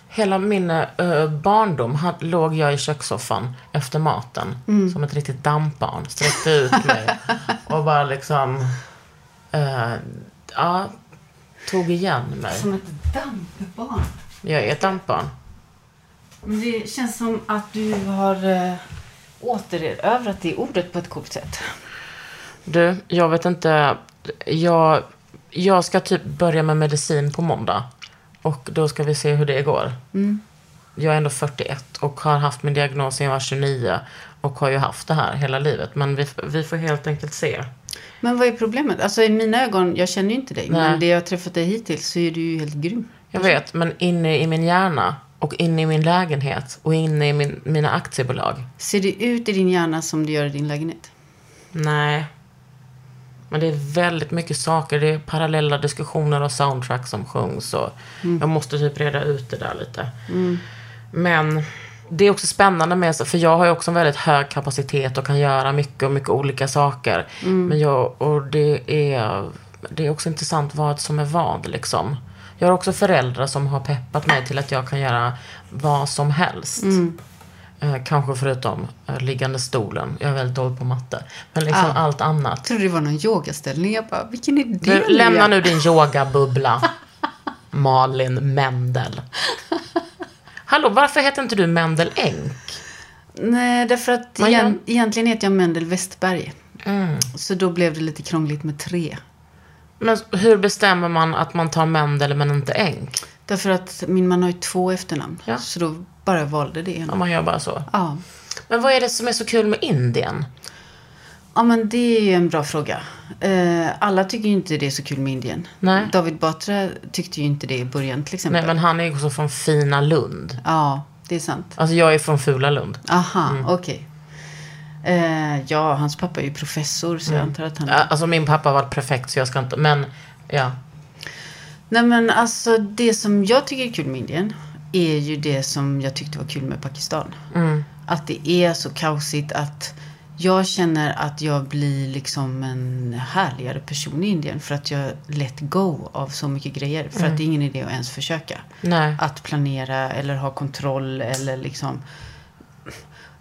Hela min uh, barndom had, låg jag i kökssoffan efter maten. Som ett riktigt dampbarn. Sträckte ut mig. och bara liksom... eh, ja, tog igen mig. Som ett dampbarn. Jag är ett dampbarn. Men det känns som att du har uh, återerövrat det ordet på ett coolt sätt. Du, jag vet inte. Jag, jag ska typ börja med medicin på måndag. Och då ska vi se hur det går. Jag är ändå 41 och har haft min diagnos sedan jag var 29. Och har ju haft det här hela livet. Men vi, vi får helt enkelt se. Men vad är problemet? Alltså i mina ögon, jag känner ju inte dig. Nej. Men det jag har träffat dig hittills så är du ju helt grym. Jag vet, men inne i min hjärna och inne i min lägenhet och inne i min, mina aktiebolag. Ser det ut i din hjärna som det gör i din lägenhet? Nej. Men det är väldigt mycket saker. Det är parallella diskussioner och soundtrack som sjungs. Och Jag måste typ reda ut det där lite. Men det är också spännande med, för jag har ju också en väldigt hög kapacitet och kan göra mycket och mycket olika saker. Men jag, och det är, det är också intressant vad som är vad liksom. Jag har också föräldrar som har peppat mig till att jag kan göra vad som helst. Eh, kanske förutom eh, liggande stolen. Jag är väldigt dålig på matte. Men liksom Ah. allt annat. Jag trodde det var någon yogaställning. Jag bara, vilken idé Du, lämna nu din yogabubbla. Malin Mendel. Hallå, varför heter inte du Mendel Enk? Nej, därför att Man igen, egentligen heter jag Mendel Westberg. Mm. Så då blev det lite krångligt med tre. Men hur bestämmer man att man tar Mendel men inte Enk? Därför att min man har ju två efternamn. Ja. Så då bara valde det. Om man gör bara så. Ja. Men vad är det som är så kul med Indien? Ja, men det är en bra fråga. Eh, alla tycker ju inte det är så kul med Indien. Nej. David Batra tyckte ju inte det i början till exempel. Nej, men han är ju också från fina Lund. Ja, det är sant. Alltså jag är från fula Lund. Aha, Mm. okej. Eh, ja, hans pappa är ju professor så jag antar att han... Ja, Alltså min pappa varit prefekt så jag ska inte, men ja. Nej men alltså det som jag tycker är kul med Indien är ju det som jag tyckte var kul med Pakistan. Att det är så kaosigt att jag känner att jag blir liksom en härligare person i Indien för att jag let go av så mycket grejer. För att det är ingen idé att ens försöka. Nej. Att planera eller ha kontroll eller liksom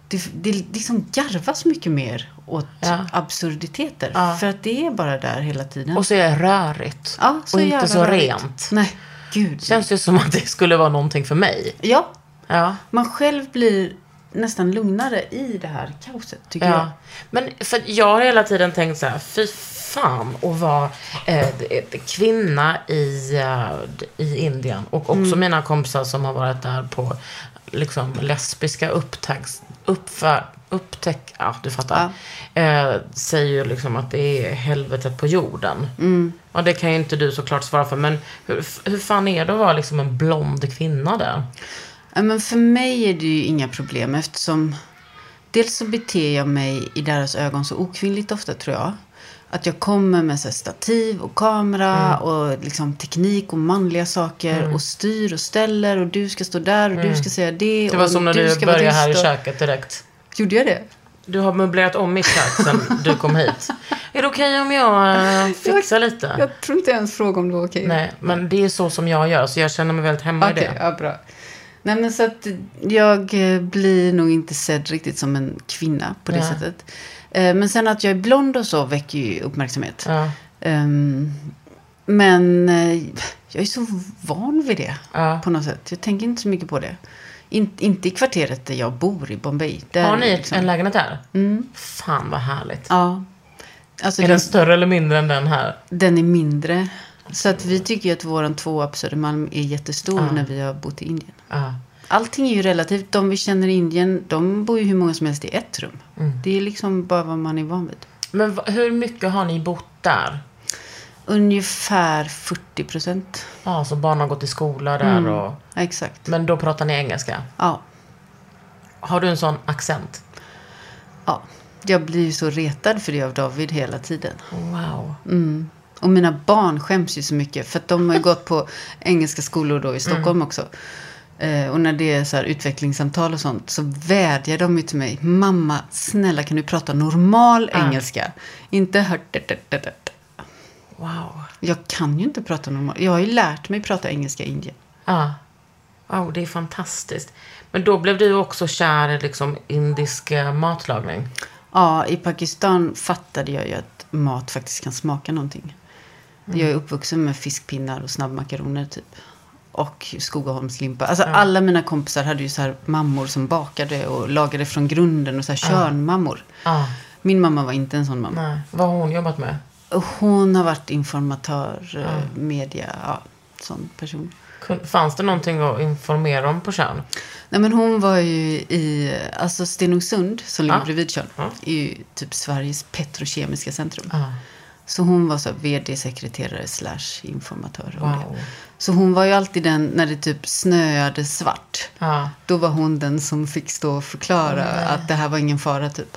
det, det liksom garvas mycket mer åt Ja. absurditeter. Ja. För att det är bara där hela tiden. Och så är det rörigt. ja, och inte så rent. Nej, gud. Känns det som att det skulle vara någonting för mig. Ja, Ja. man själv blir nästan lugnare i det här kaoset, tycker jag. Ja. Men för jag har hela tiden tänkt så här, fy fan att vara eh, kvinna i, eh, i Indien. Och också Mm. mina kompisar som har varit där på liksom lesbiska upptäcks, uppfär, upptäck, ja du fattar. Eh, säger ju liksom att det är helvetet på jorden. Mm. Och det kan ju inte du såklart svara för. Men hur, hur fan är det att vara liksom en blond kvinna där? Ja, men för mig är det ju inga problem eftersom dels så beter jag mig i deras ögon så okvinnligt ofta tror jag. Att jag kommer med så stativ och kamera Mm. och liksom teknik och manliga saker och styr och ställer och du ska stå där och du ska säga det. Mm. Det var och som när du du började här i köket direkt. Gjorde jag det? Du har möblerat om mitt kök sen du kom hit. Är det okej om jag eh, fixar lite? Jag tror inte ens fråga om det var okej. Nej, men det är så som jag gör, så jag känner mig väldigt hemma Okej, i det. ja bra. Nej men så att jag eh, blir nog inte sedd riktigt som en kvinna på det Nej. sättet. Eh, Men sen att jag är blond och så väcker ju uppmärksamhet. Ja, Ehm, Men jag är så van vid det ja. på något sätt. Jag tänker inte så mycket på det. In, inte i kvarteret där jag bor i Bombay. Där Har ni liksom- en lägenhet där? Mm. Fan vad härligt. Ja. Alltså Är den, den större eller mindre än den här? den är mindre. Så att vi tycker att våran tvåa på Södermalm är jättestor Ja. när vi har bott i Indien. Ja. Allting är ju relativt. De vi känner i Indien, de bor ju hur många som helst i ett rum. Mm. Det är liksom bara vad man är van vid. Men hur mycket har ni bott där? Ungefär 40 procent. Ja, så barnen har gått i skola där Mm. och... Exakt. Men då pratar ni engelska? Ja. Har du en sån accent? ja. Jag blir ju så retad för det av David hela tiden. Wow. Mm. Och mina barn skäms ju så mycket. För att de har ju gått på engelska skolor då i Stockholm också. Eh, och när det är så här utvecklingssamtal och sånt så vädjar de ju till mig. Mamma, snälla kan du prata normal engelska? Inte hört. Wow. Jag kan ju inte prata normal. Jag har ju lärt mig prata engelska i Indien. Ja. Wow, det är fantastiskt. Men då blev du också kär i liksom indisk eh, matlagning? Ja, i Pakistan fattade jag ju att mat faktiskt kan smaka någonting. Jag är uppvuxen med fiskpinnar och snabbmakaroner typ. Och Skogaholmslimpa. Alltså alla mina kompisar hade ju så här mammor som bakade och lagade från grunden och så här körnmammor. Ja. Min mamma var inte en sån mamma. Nej. Vad har hon jobbat med? Hon har varit informatör, eh, media, ja, sån person. Fanns det någonting att informera om på Tjörn? Nej men hon var ju i, alltså Stenungsund som ligger Ja. bredvid Tjörn. Ja. Är ju typ Sveriges petrokemiska centrum. Ja. Så hon var så vd-sekreterare slash informatör. Wow. Så hon var ju alltid den, när det typ snöade svart. Ja. Då var hon den som fick stå och förklara att det här var ingen fara typ.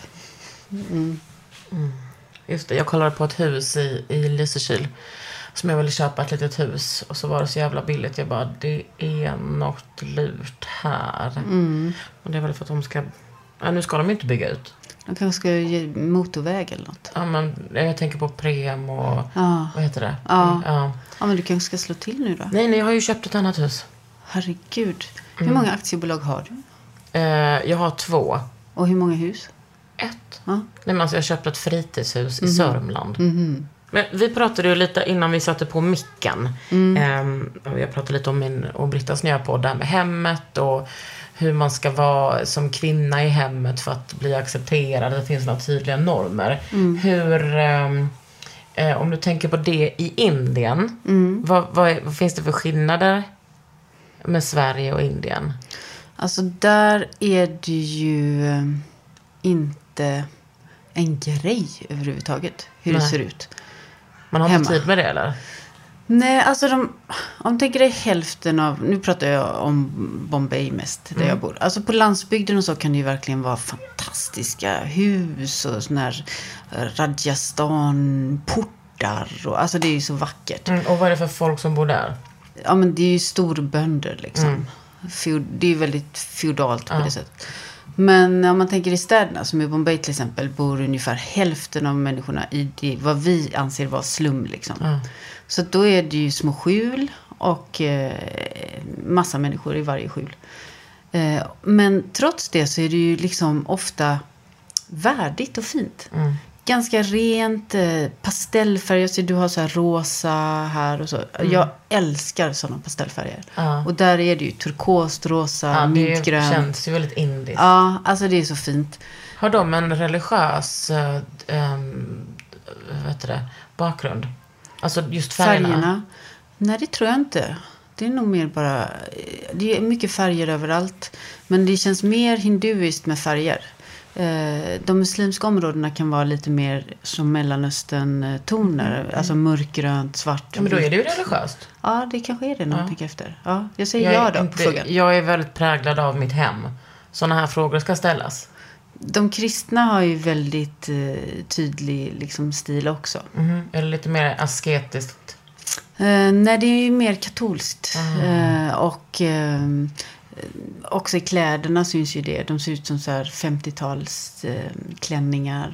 Just det, jag kollade på ett hus i, i Lysekil. Som jag ville köpa ett litet hus. Och så var det så jävla billigt. Jag bara, det är något lurt här. Och det är väl för att de ska... Ja, nu ska de ju inte bygga ut. De kanske ska ge motorväg eller något. Ja, men jag tänker på Prem och... Ja. Vad heter det? Ja. ja. Ja men du kanske ska slå till nu då. Nej, nej, jag har ju köpt ett annat hus. Herregud. Hur många aktiebolag har du? Eh, jag har två. Och hur många hus? Ett. Ja. Nej, men alltså jag köpte ett fritidshus i Sörmland. Men vi pratade ju lite innan vi satte på micken. Ehm, och jag pratade lite om min och Brittas nya podd, det här med hemmet och hur man ska vara som kvinna i hemmet för att bli accepterad. Det finns några tydliga normer. Hur, ehm, eh, om du tänker på det i Indien, vad, vad, är, vad finns det för skillnader med Sverige och Indien? Alltså där är det ju eh, inte en grej överhuvudtaget. Hur det Nej. ser ut. Man har Hemma. inte tid med det eller? Nej, alltså de, om du tänker dig hälften av, nu pratar jag om Bombay mest, där jag bor. Alltså på landsbygden och så kan det ju verkligen vara fantastiska hus och sån här Rajasthan-port gårdar. Och, alltså det är ju så vackert. Mm, och vad är det för folk som bor där? Ja, men det är ju storbönder liksom. Feod, det är ju väldigt feodalt på det sättet. Men om man tänker i städerna, som i Bombay till exempel, bor ungefär hälften av människorna i det, vad vi anser vara slum. Liksom. Så att då är det ju små skjul och eh, massa människor i varje skjul. Eh, men trots det så är det ju liksom ofta värdigt och fint. Ganska rent, eh, pastellfärger. Så du har så här rosa här och så. Jag älskar sådana pastellfärger. Ja. Och där är det ju turkost, rosa, Ja, det mintgrönt. känns ju väldigt indiskt. Ja, alltså det är så fint. Har de en religiös äh, ähm, vad heter det, bakgrund? Alltså just färgerna? Färgerna. Nej, det tror jag inte. Det är nog mer bara... Det är mycket färger överallt. Men det känns mer hinduiskt med färger. Eh, De muslimska områdena kan vara lite mer som Mellanöstern-toner. Alltså mörkgrönt, svart. Ja, men då är det ju religiöst. Ja, det kanske är det när man tänker efter. Ja, jag säger Jag ja är, då på frågan. jag är väldigt präglad av mitt hem. Sådana här frågor ska ställas. De kristna har ju väldigt eh, tydlig liksom, stil också. Mhm. Eller lite mer asketiskt. Eh, nej, det är ju mer katolskt. Eh, och eh, också i kläderna syns ju det. De ser ut som så här 50-tals eh,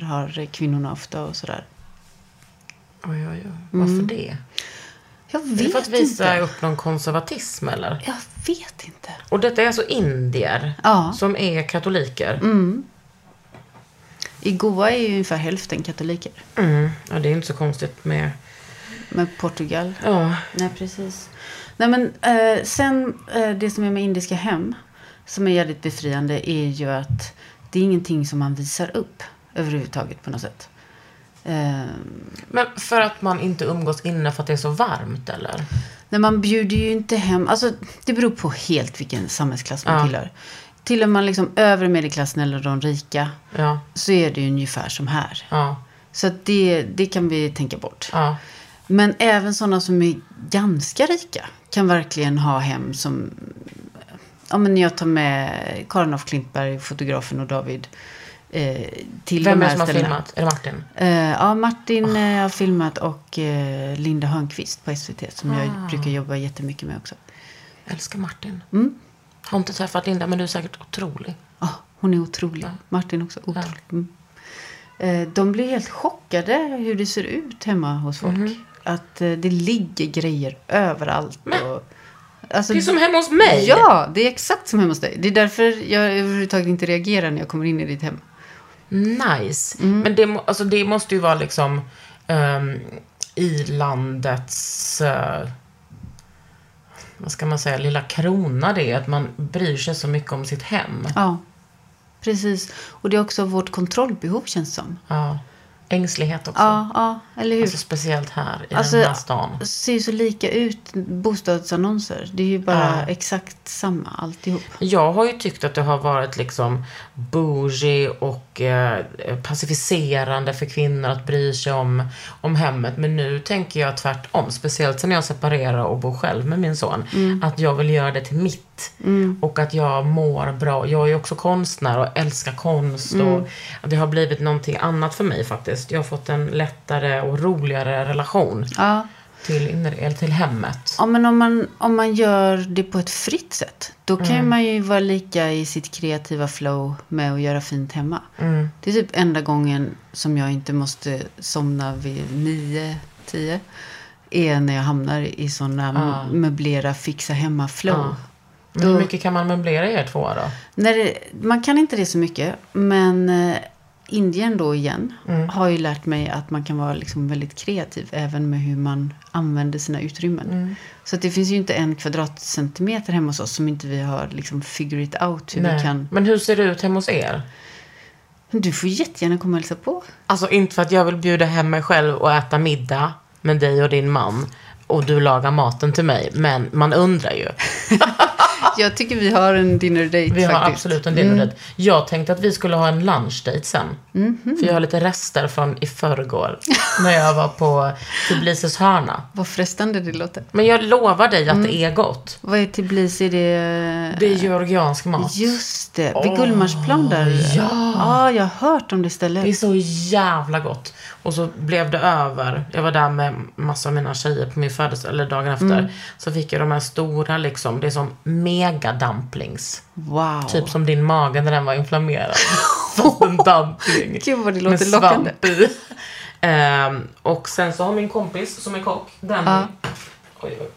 har kvinnorna ofta och sådär. Oj, oj, oj. Varför det? Jag Är vet det för att visa inte. upp någon konservatism eller? Jag vet inte. Och detta är alltså indier Ja. som är katoliker. I Goa är ju ungefär hälften katoliker. Mm. Ja, det är inte så konstigt med... Med Portugal. Ja. Nej, precis. Nej, men eh, sen eh, det som är med indiska hem, som är jävligt befriande, är ju att det är ingenting som man visar upp överhuvudtaget på något sätt. Eh, Men för att man inte umgås inne för att det är så varmt eller? Nej, man bjuder ju inte hem. Alltså, det beror på helt vilken samhällsklass man Ja. tillhör. Tillhör man liksom övre medelklassen eller de rika Ja. så är det ju ungefär som här. Ja. Så det, det kan vi tänka bort. Ja. Men även sådana som är ganska rika kan verkligen ha hem som... Ja, men jag tar med Karin af Klintberg, fotografen och David eh, till Vem de är här det som har ställena. filmat? Är det Martin? Eh, ja, Martin eh, har filmat och eh, Linda Hörnqvist på SVT som jag brukar jobba jättemycket med också. Jag älskar Martin. Mm. Har inte träffat Linda, men du är säkert otrolig. Ja, hon är otrolig. Martin också otrolig. Mm. Eh, de blir helt chockade hur det ser ut hemma hos folk. Mhm. Att eh, det ligger grejer överallt. Och, alltså, Det är som hemma hos mig. Ja, det är exakt som hemma hos dig. Det är därför jag överhuvudtaget inte reagerar när jag kommer in i ditt hem. Nice. Mm. Men det, alltså, det måste ju vara liksom ehm, i landets, eh, vad ska man säga, lilla krona det. Att man bryr sig så mycket om sitt hem. Ja, precis. Och det är också vårt kontrollbehov känns som. Ja. Ängslighet också. Ja, ja eller hur? Alltså speciellt här i Alltså, den här stan. Det ser ju så lika ut, bostadsannonser. Det är ju bara Ja. exakt samma alltihop. Jag har ju tyckt att det har varit liksom bougie och eh, pacificerande för kvinnor att bry sig om, om hemmet. Men nu tänker jag tvärtom. Speciellt sen jag separerar och bor själv med min son. Att jag vill göra det till mitt. Och att jag mår bra. Jag är också konstnär och älskar konst. Och det har blivit någonting annat för mig faktiskt. Jag har fått en lättare och roligare relation Ja. Till, inre- till hemmet. Ja, men om man, om man gör det på ett fritt sätt. Då kan ju man ju vara lika i sitt kreativa flow med att göra fint hemma. Det är typ enda gången som jag inte måste somna vid nio, tio. Är när jag hamnar i sådana möblera, fixa hemma-flow. Men hur mycket kan man möblera er tvåa då? När det, man kan inte det så mycket. Men eh, Indien då igen har ju lärt mig att man kan vara liksom väldigt kreativ. Även med hur man använder sina utrymmen. Så att det finns ju inte en kvadratcentimeter hemma hos oss som inte vi har liksom figure it out hur vi kan. Men hur ser det ut hemma hos er? Du får jättegärna komma och hälsa på. Alltså inte för att jag vill bjuda hem mig själv och äta middag med dig och din man. Och du lagar maten till mig. Men man undrar ju. Jag tycker vi har en dinner date Vi har faktiskt. absolut en dinner date. Jag tänkte att vi skulle ha en lunchdate sen. För jag har lite rester från i förrgår. när jag var på Tbilisis hörna. Vad frestande det låter. Men jag lovar dig att det är gott. Vad är Tbilisi? Är det... Det är georgiansk mat. Just det, vid Gullmarsplan där. ja. ja, jag har hört om det stället. Det är så jävla gott. Och så blev det över. Jag var där med massa av mina tjejer på min födelsedag, eller dagen efter. Så fick jag de här stora liksom, det är som mega dumplings. Wow. Typ som din mage när den var inflammerad. Fast en dumpling. Gud, vad det med låter lockande. svamp i. Ehm, och sen så har min kompis som är kock, den... Oj, oj.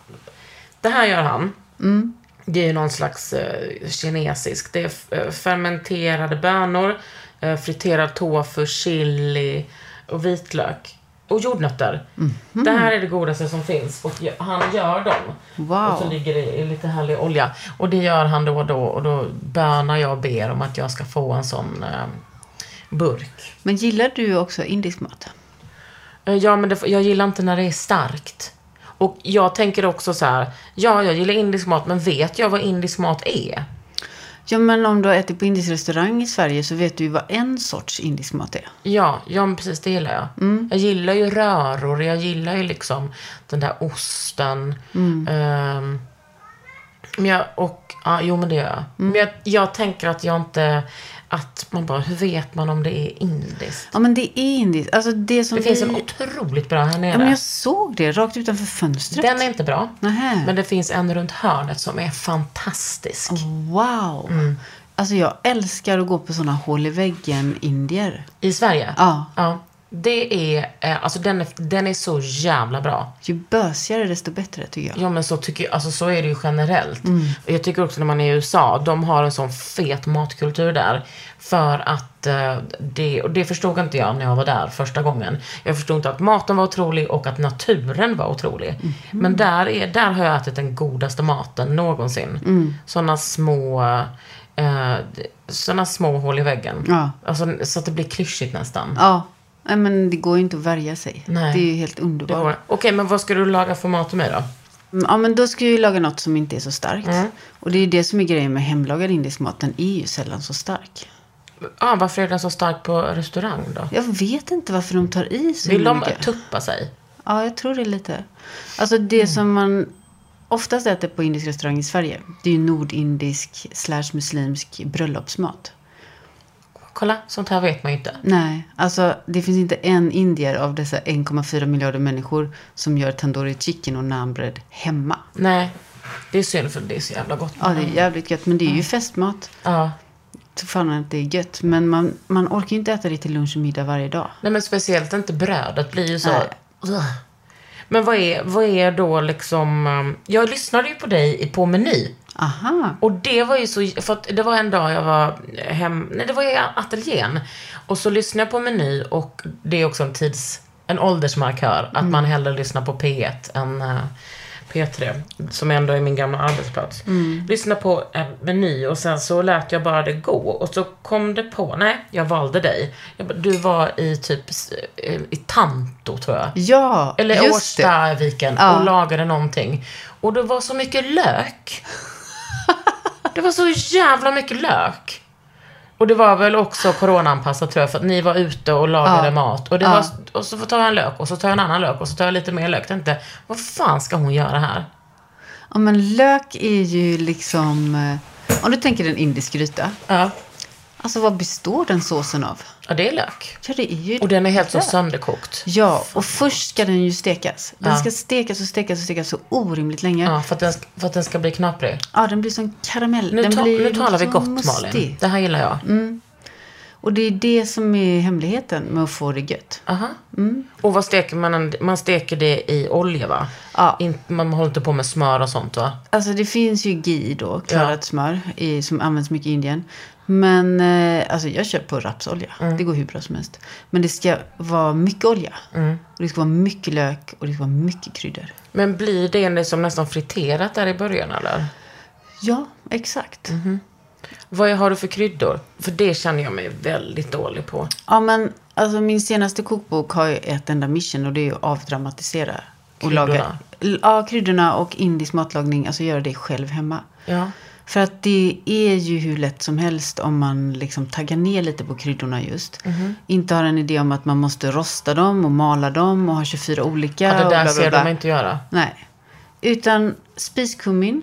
Det här gör han. Mm. Det är ju någon slags eh, kinesisk. Det är eh, fermenterade bönor, eh, friterad tofu, chili och vitlök. Och jordnötter. Mhm. Det här är det godaste som finns. Och han gör dem. Wow. Och så ligger det i lite härlig olja. Och det gör han då och då. Och då bönar jag och ber om att jag ska få en sån eh, burk. Men gillar du också indisk mat? Eh, Ja, men det, jag gillar inte när det är starkt. Och jag tänker också så här. Ja, jag gillar indisk mat, men vet jag vad indisk mat är? Ja, men om du har ätit på indisk restaurang i Sverige så vet du ju vad en sorts indisk mat är. Ja, ja men precis det gillar jag. Jag gillar ju röror, jag gillar ju liksom den där osten. Ehm, men jag, och, ja, jo men det gör jag. Men jag, jag tänker att jag inte, att man bara, hur vet man om det är indiskt? Ja, men det är indiskt. Alltså det som Det finns vi... en otroligt bra här nere. Ja, men jag såg det rakt utanför fönstret. Den är inte bra. Nähä. Men det finns en runt hörnet som är fantastisk. Wow. Mm. Alltså jag älskar att gå på sådana hål i väggen-indier. I Sverige? Ja. ja. Det är, eh, alltså den är, den är så jävla bra. Ju bösigare desto bättre tycker jag. Ja men så tycker jag, alltså så är det ju generellt. Och Jag tycker också när man är i USA, de har en sån fet matkultur där. För att eh, det, och det förstod inte jag när jag var där första gången. Jag förstod inte att maten var otrolig och att naturen var otrolig. Men där, är, där har jag ätit den godaste maten någonsin. Såna små, eh, såna små hål i väggen. Ja. Alltså, så att det blir klyschigt nästan. Ja. Nej, men det går ju inte att värja sig. Nej. Det är ju helt underbart. Okej, men vad ska du laga för mat till mig då? Ja, men då ska jag ju laga något som inte är så starkt. Mm. Och det är ju det som är grejen med hemlagad indisk mat. Den är ju sällan så stark. Ah, varför är den så stark på restaurang då? Jag vet inte varför de tar i så Vill himla de mycket. tuppa sig? Ja, jag tror det lite. Alltså det Mm. som man oftast äter på indisk restaurang i Sverige. Det är ju nordindisk slash muslimsk bröllopsmat. Kolla, sånt här vet man ju inte. Nej, alltså det finns inte en indier av dessa 1,4 miljarder människor som gör tandoori chicken och naanbröd hemma. Nej, det är synd för det är så jävla gott. Ja, det är jävligt gött, men det är ju festmat. Ja. Så fan att det är gött. Men man, man orkar ju inte äta det till lunch och middag varje dag. Nej, men speciellt inte brödet blir ju så... Nej. Men vad är, vad är då liksom... um, Jag lyssnade ju på dig på Meny. Aha. Och det var ju så... För det var en dag jag var hem... Nej, det var i ateljén. Och så lyssnade jag på Meny och det är också en tids... En åldersmarkör. Att man hellre lyssnar på P1 än eh, P3. Som ändå är min gamla arbetsplats. Lyssna på en Meny och sen så lät jag bara det gå. Och så kom det på... Nej, jag valde dig. Jag bara, du var i typ... eh, I Tanto, tror jag. Ja, Eller. Årstaviken Ja. och lagade någonting. Och det var så mycket lök. Det var så jävla mycket lök. Och det var väl också coronaanpassat tror jag, för att ni var ute och lagade Ja. mat. Och, det Ja. var, och så tar jag en lök, och så tar jag en annan lök, och så tar jag lite mer lök. Jag tänkte, vad fan ska hon göra här? Ja, men lök är ju liksom... eh, Om du tänker en indisk gryta. Ja, Alltså vad består den såsen av? ja det är lök. Ja, det är ju Och den är helt så lök. sönderkokt. Ja, och först ska den ju stekas. Den Ja. ska stekas och stekas och stekas så orimligt länge. Ja, Ja, för att den, ska- för att den ska bli knaprig. den blir som karamell. Nu, ta, blir nu talar vi så gott mustig. Malin. Det här gillar jag. Och det är det som är hemligheten med att få det gött. Aha. Och vad steker man? Man steker det i olja va? Ja. In, man håller inte på med smör och sånt va? Alltså det finns ju ghee då, klarat Ja. smör, i, som används mycket i Indien. Men eh, alltså jag kör på rapsolja. Mm. Det går hur bra som helst. Men det ska vara mycket olja. Mm. Och det ska vara mycket lök och det ska vara mycket kryddor. Men blir det liksom nästan friterat där i början eller? Ja, exakt. Mhm. Vad har du för kryddor? För det känner jag mig väldigt dålig på. Ja, men alltså min senaste kokbok har ju ett enda mission och det är ju att avdramatisera. Kryddorna? laga, ja, kryddorna och indisk matlagning. Alltså göra det själv hemma. Ja. För att det är ju hur lätt som helst om man liksom taggar ner lite på kryddorna just. Mhm. Inte har en idé om att man måste rosta dem och mala dem och ha 24 olika. Ja, det och där bla, bla, ser bla. de inte göra. Nej. Utan spiskummin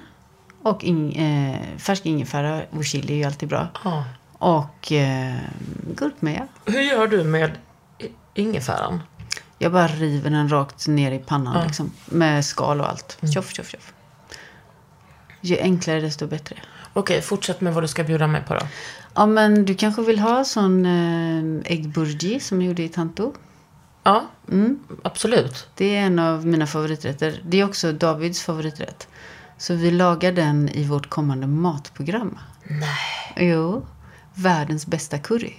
och in, eh, färsk ingefära och chili är ju alltid bra. Ja. Och eh, gurkmeja. Hur gör du med ingefäran? Jag bara river den rakt ner i pannan liksom, med skal och allt. Mm. Tjoff, tjoff, tjoff. Ju enklare desto bättre. Okej, fortsätt med vad du ska bjuda mig på då. Ja, men du kanske vill ha sån eh, äggburgi som jag gjorde i Tanto. Ja, absolut. Det är en av mina favoriträtter. Det är också Davids favoriträtt. Så vi lagar den i vårt kommande matprogram. Nej. Jo. Världens bästa curry.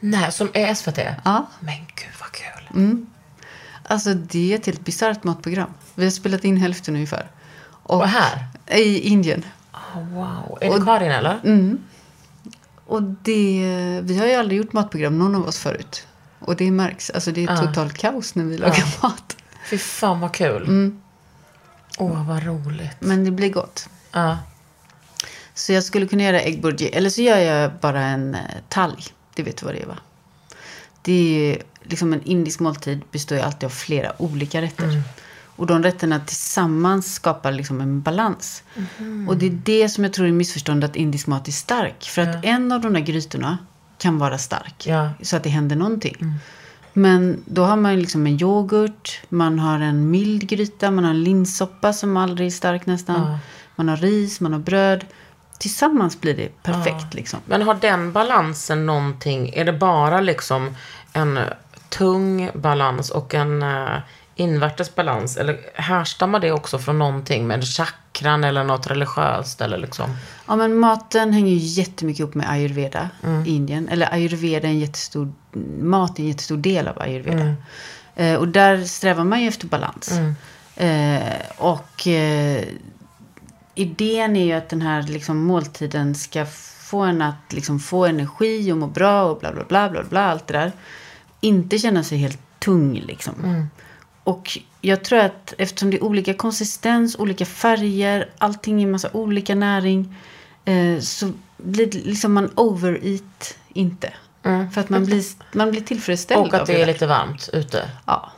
Nej, som är SVT? Ja. Men gud vad kul. Alltså det är ett helt bisarrt matprogram. Vi har spelat in hälften ungefär. Och här? I Indien. Oh, wow. Är det Karin eller? Och det, vi har ju aldrig gjort matprogram, någon av oss förut. Och det märks. Alltså det är totalt kaos när vi lagar mat. Fy fan vad kul. Åh, vad roligt. Men det blir gott. Ja. Så jag skulle kunna göra äggburgi. Eller så gör jag bara en eh, talg. Det vet du vad det är va? Det är liksom en indisk måltid består ju alltid av flera olika rätter. Och de rätterna tillsammans skapar liksom en balans. Och det är det som jag tror är missförstånd att indisk mat är stark. För att en av de där grytorna kan vara stark. Ja. Så att det händer någonting. Men då har man liksom en yoghurt, man har en mild gryta, man har en linssoppa som aldrig är stark nästan. Man har ris, man har bröd. Tillsammans blir det perfekt liksom. Men har den balansen någonting, är det bara liksom en eh, tung balans och en uh, invärtes balans? Eller härstammar det också från någonting med chakran eller något religiöst? Eller liksom? Ja men maten hänger ju jättemycket ihop med ayurveda i Indien. Eller ayurveda är en jättestor, mat är en jättestor del av ayurveda. Eh, och där strävar man ju efter balans. Eh, och eh, idén är ju att den här liksom, måltiden ska få en att liksom, få energi och må bra och bla bla bla bla bla allt det där. Inte känna sig helt tung liksom. Och jag tror att eftersom det är olika konsistens, olika färger, allting är massa olika näring. Eh, så blir det liksom man overeat inte. För att man blir, man blir tillfredsställd Och att det är lite varmt ute. Ja.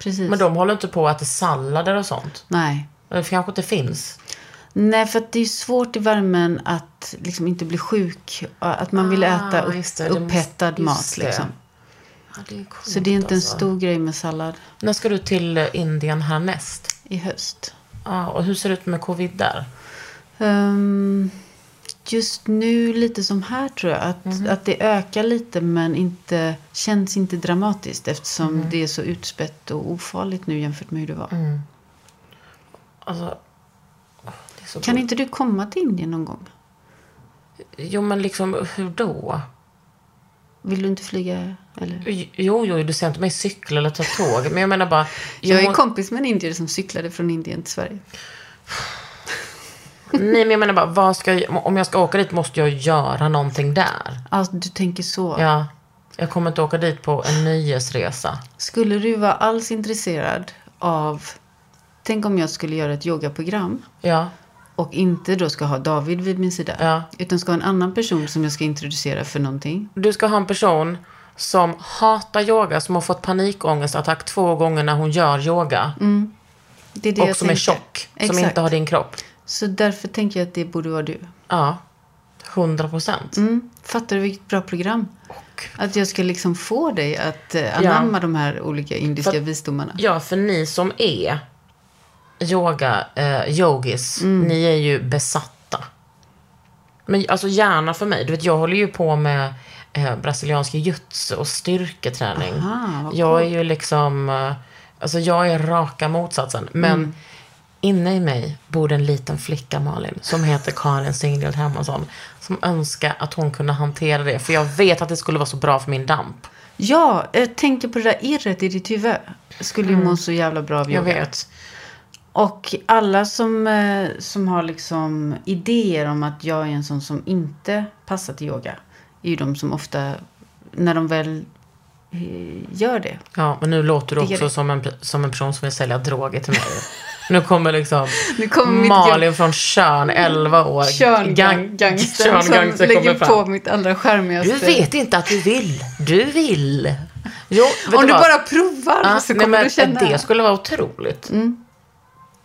Precis. Men de håller inte på att äta sallader och sånt? Nej. Det kanske inte finns? Nej, för att det är svårt i värmen att liksom inte bli sjuk. Att man vill Ah, äta upp, just det, det måste- upphettad just mat. Liksom. Ja, det Så det är inte en alltså. stor grej med sallad När ska du till Indien härnäst? i höst. Ja, och hur ser det ut med covid där? Ehm, just nu lite som här tror jag. Att, Mhm. att det ökar lite men inte, känns inte dramatiskt. Eftersom Mhm. det är så utspätt och ofarligt nu jämfört med hur det var. Mm. Alltså, det Kan gott. inte du komma till Indien någon gång? Jo, men liksom hur då? Vill du inte flyga? Eller? Jo, jo, du ser inte mig cykla eller ta tåg. Men jag menar bara... Jag är må- kompis med en indier som cyklade från Indien till Sverige. Nej, men jag menar bara, vad ska jag, om jag ska åka dit måste jag göra någonting där. Alltså, du tänker så. Ja, jag kommer inte åka dit på en nöjesresa. Skulle du vara alls intresserad av... Tänk om jag skulle göra ett yogaprogram Ja, och inte då ska ha David vid min sida. Ja. Utan ska ha en annan person som jag ska introducera för någonting. du ska ha en person som hatar yoga, som har fått panikångestattack två gånger när hon gör yoga. Det är det och som är tänker. tjock, som Exakt. inte har din kropp. Så därför tänker jag att det borde vara du. Ja, hundra procent. Mm. Fattar du vilket bra program? Att jag ska liksom få dig att eh, anamma de här olika indiska För- visdomarna. Ja, för ni som är yoga, eh, yogis, ni är ju besatta. Men alltså gärna för mig. Du vet, jag håller ju på med eh, brasiliansk jujutsu och styrketräning. Aha, jag är ju liksom, eh, alltså jag är raka motsatsen. Men inne i mig bor en liten flicka, Malin, som heter Karin Singhild Hermansson. Som önskar att hon kunde hantera det. För jag vet att det skulle vara så bra för min damp. Ja, jag tänker på det där irret i ditt huvud. Skulle ju må så jävla bra av Mm. Jag yoga. vet. Och alla som, eh, som har liksom idéer om att jag är en sån som inte passar till yoga. Är ju de som ofta, när de väl eh, gör det. Ja, men nu låter du också som en, som en person som vill sälja droger till mig. Nu kommer liksom Nu kommer Malin från Tjörn, 11 år. Gang- Tjörngangstern som lägger kommer på fram. mitt allra charmigaste. Du vet inte att du vill. Du vill. Jo, Om du vad? bara provar Ja, så nej, kommer men du känna. Det skulle vara otroligt.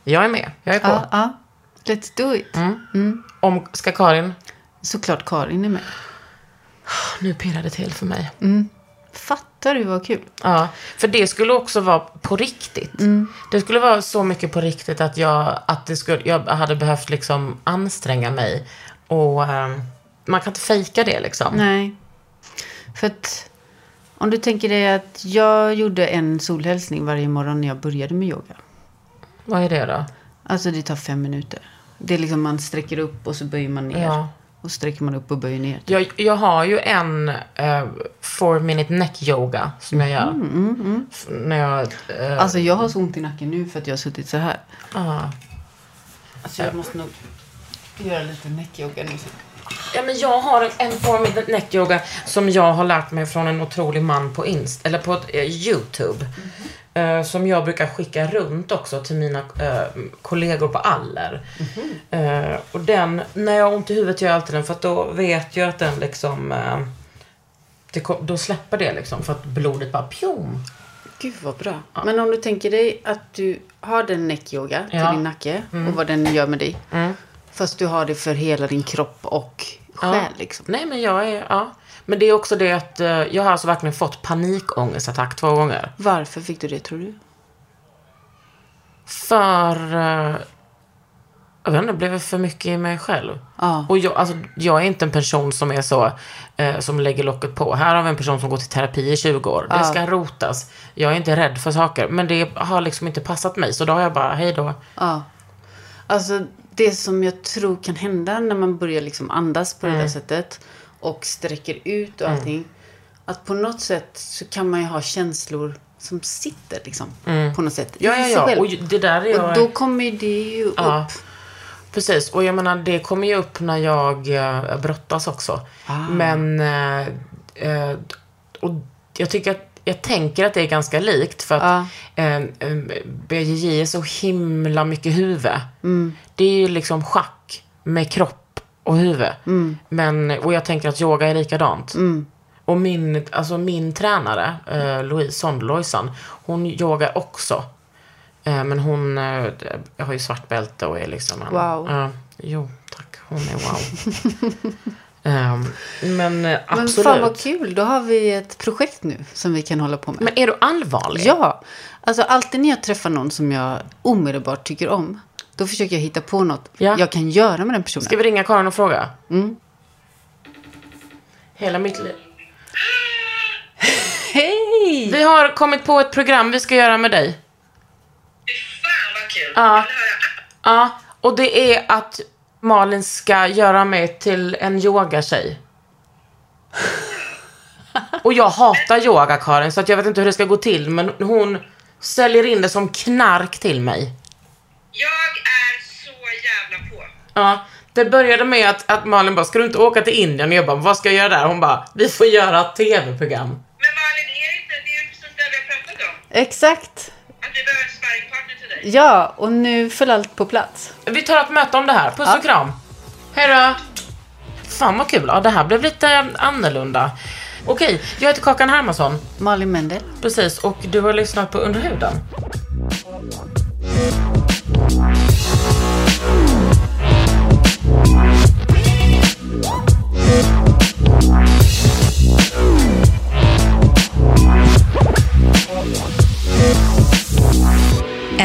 Jag är med. Jag är på. Ja, ja. Let's do it. Mm. Om, ska Karin? Såklart Karin är med. Nu pirrar det till för mig. Fattar du vad kul? Ja, för det skulle också vara på riktigt. Det skulle vara så mycket på riktigt att jag, att det skulle, jag hade behövt liksom anstränga mig. Och ehm, man kan inte fejka det liksom. Nej. För att om du tänker dig att jag gjorde en solhälsning varje morgon när jag började med yoga. Vad är det då? Alltså det tar fem minuter. Det är liksom man sträcker upp och så böjer man ner. Ja. Och sträcker man upp och böjer ner. Jag, jag har ju en uh, four minute neck yoga som jag gör. F- När jag... eh, Alltså jag har så ont i nacken nu för att jag har suttit så här. ah. Alltså jag måste nog göra lite neckyoga nu. Ja, men jag har en, en form av neckyoga som jag har lärt mig från en otrolig man på Inst eller på eh, Youtube. Eh, som jag brukar skicka runt också till mina eh, kollegor på Aller. Eh, och den, när jag har ont i huvudet gör jag alltid den för att då vet jag att den liksom eh, det, då släpper det liksom för att blodet bara pjom. Gud vad bra. Men om du tänker dig att du har den neckyoga till Ja. din nacke och vad den gör med dig. Fast du har det för hela din kropp och själ liksom. Nej men jag är, ja. Men det är också det att eh, jag har alltså verkligen fått panikångestattack två gånger. Varför fick du det tror du? För... eh, jag vet inte, det blev för mycket i mig själv. Ja. Och jag, alltså, jag är inte en person som är så, eh, som lägger locket på. Här har vi en person som går till terapi i 20 år. Det ska rotas. Jag är inte rädd för saker. Men det har liksom inte passat mig. Så då har jag bara, hej då. Ja. Alltså det som jag tror kan hända när man börjar liksom andas på det Mm. där sättet och sträcker ut och allting. Att på något sätt så kan man ju ha känslor som sitter liksom. På något sätt. Mm. Ja, ja, ja. Och det där är jag... Och då kommer det ju Ja. upp. Precis, och jag menar det kommer ju upp när jag eh, brottas också. Men, eh, eh, och jag tycker att, jag tänker att det är ganska likt för att eh, BJJ är så himla mycket huvud. Det är ju liksom schack med kropp och huvud. Men, och jag tänker att yoga är likadant. Och min, alltså min tränare, eh, Louise Sondlojsan, hon yogar också. Eh, men hon eh, har ju svart bälte och är liksom en... Wow. Ja, jo, tack. Hon är wow. Ehm, men eh, Men absolut. fan vad kul. Då har vi ett projekt nu som vi kan hålla på med. Men är du allvarlig? Ja. Alltså alltid när jag träffar någon som jag omedelbart tycker om. Då försöker jag hitta på något Ja. jag kan göra med den personen. Ska vi ringa Karin och fråga? Hela mitt liv. Hej! Vi har kommit på ett program vi ska göra med dig. Fan vad kul. Ja. Ja, och det är att Malin ska göra mig till en yogatjej. Och jag hatar yoga, Karin, så att jag vet inte hur det ska gå till, men hon säljer in det som knark till mig. Jag är så jävla på. Ja, det började med att, att Malin bara, ska du inte åka till Indien? Och jag bara, vad ska jag göra där? Hon bara, vi får göra tv-program. Men Malin, är det inte, det är ju precis det vi har pratat om. Exakt. Att vi behöver en sparringpartner till dig. Ja, och nu föll allt på plats. Vi tar ett möte om det här. Puss och kram. Hej då. Fan vad kul. Ja, det här blev lite annorlunda. Okej, jag heter Kakan Hermansson. Malin Mendel. Precis, och du har lyssnat på Under huden.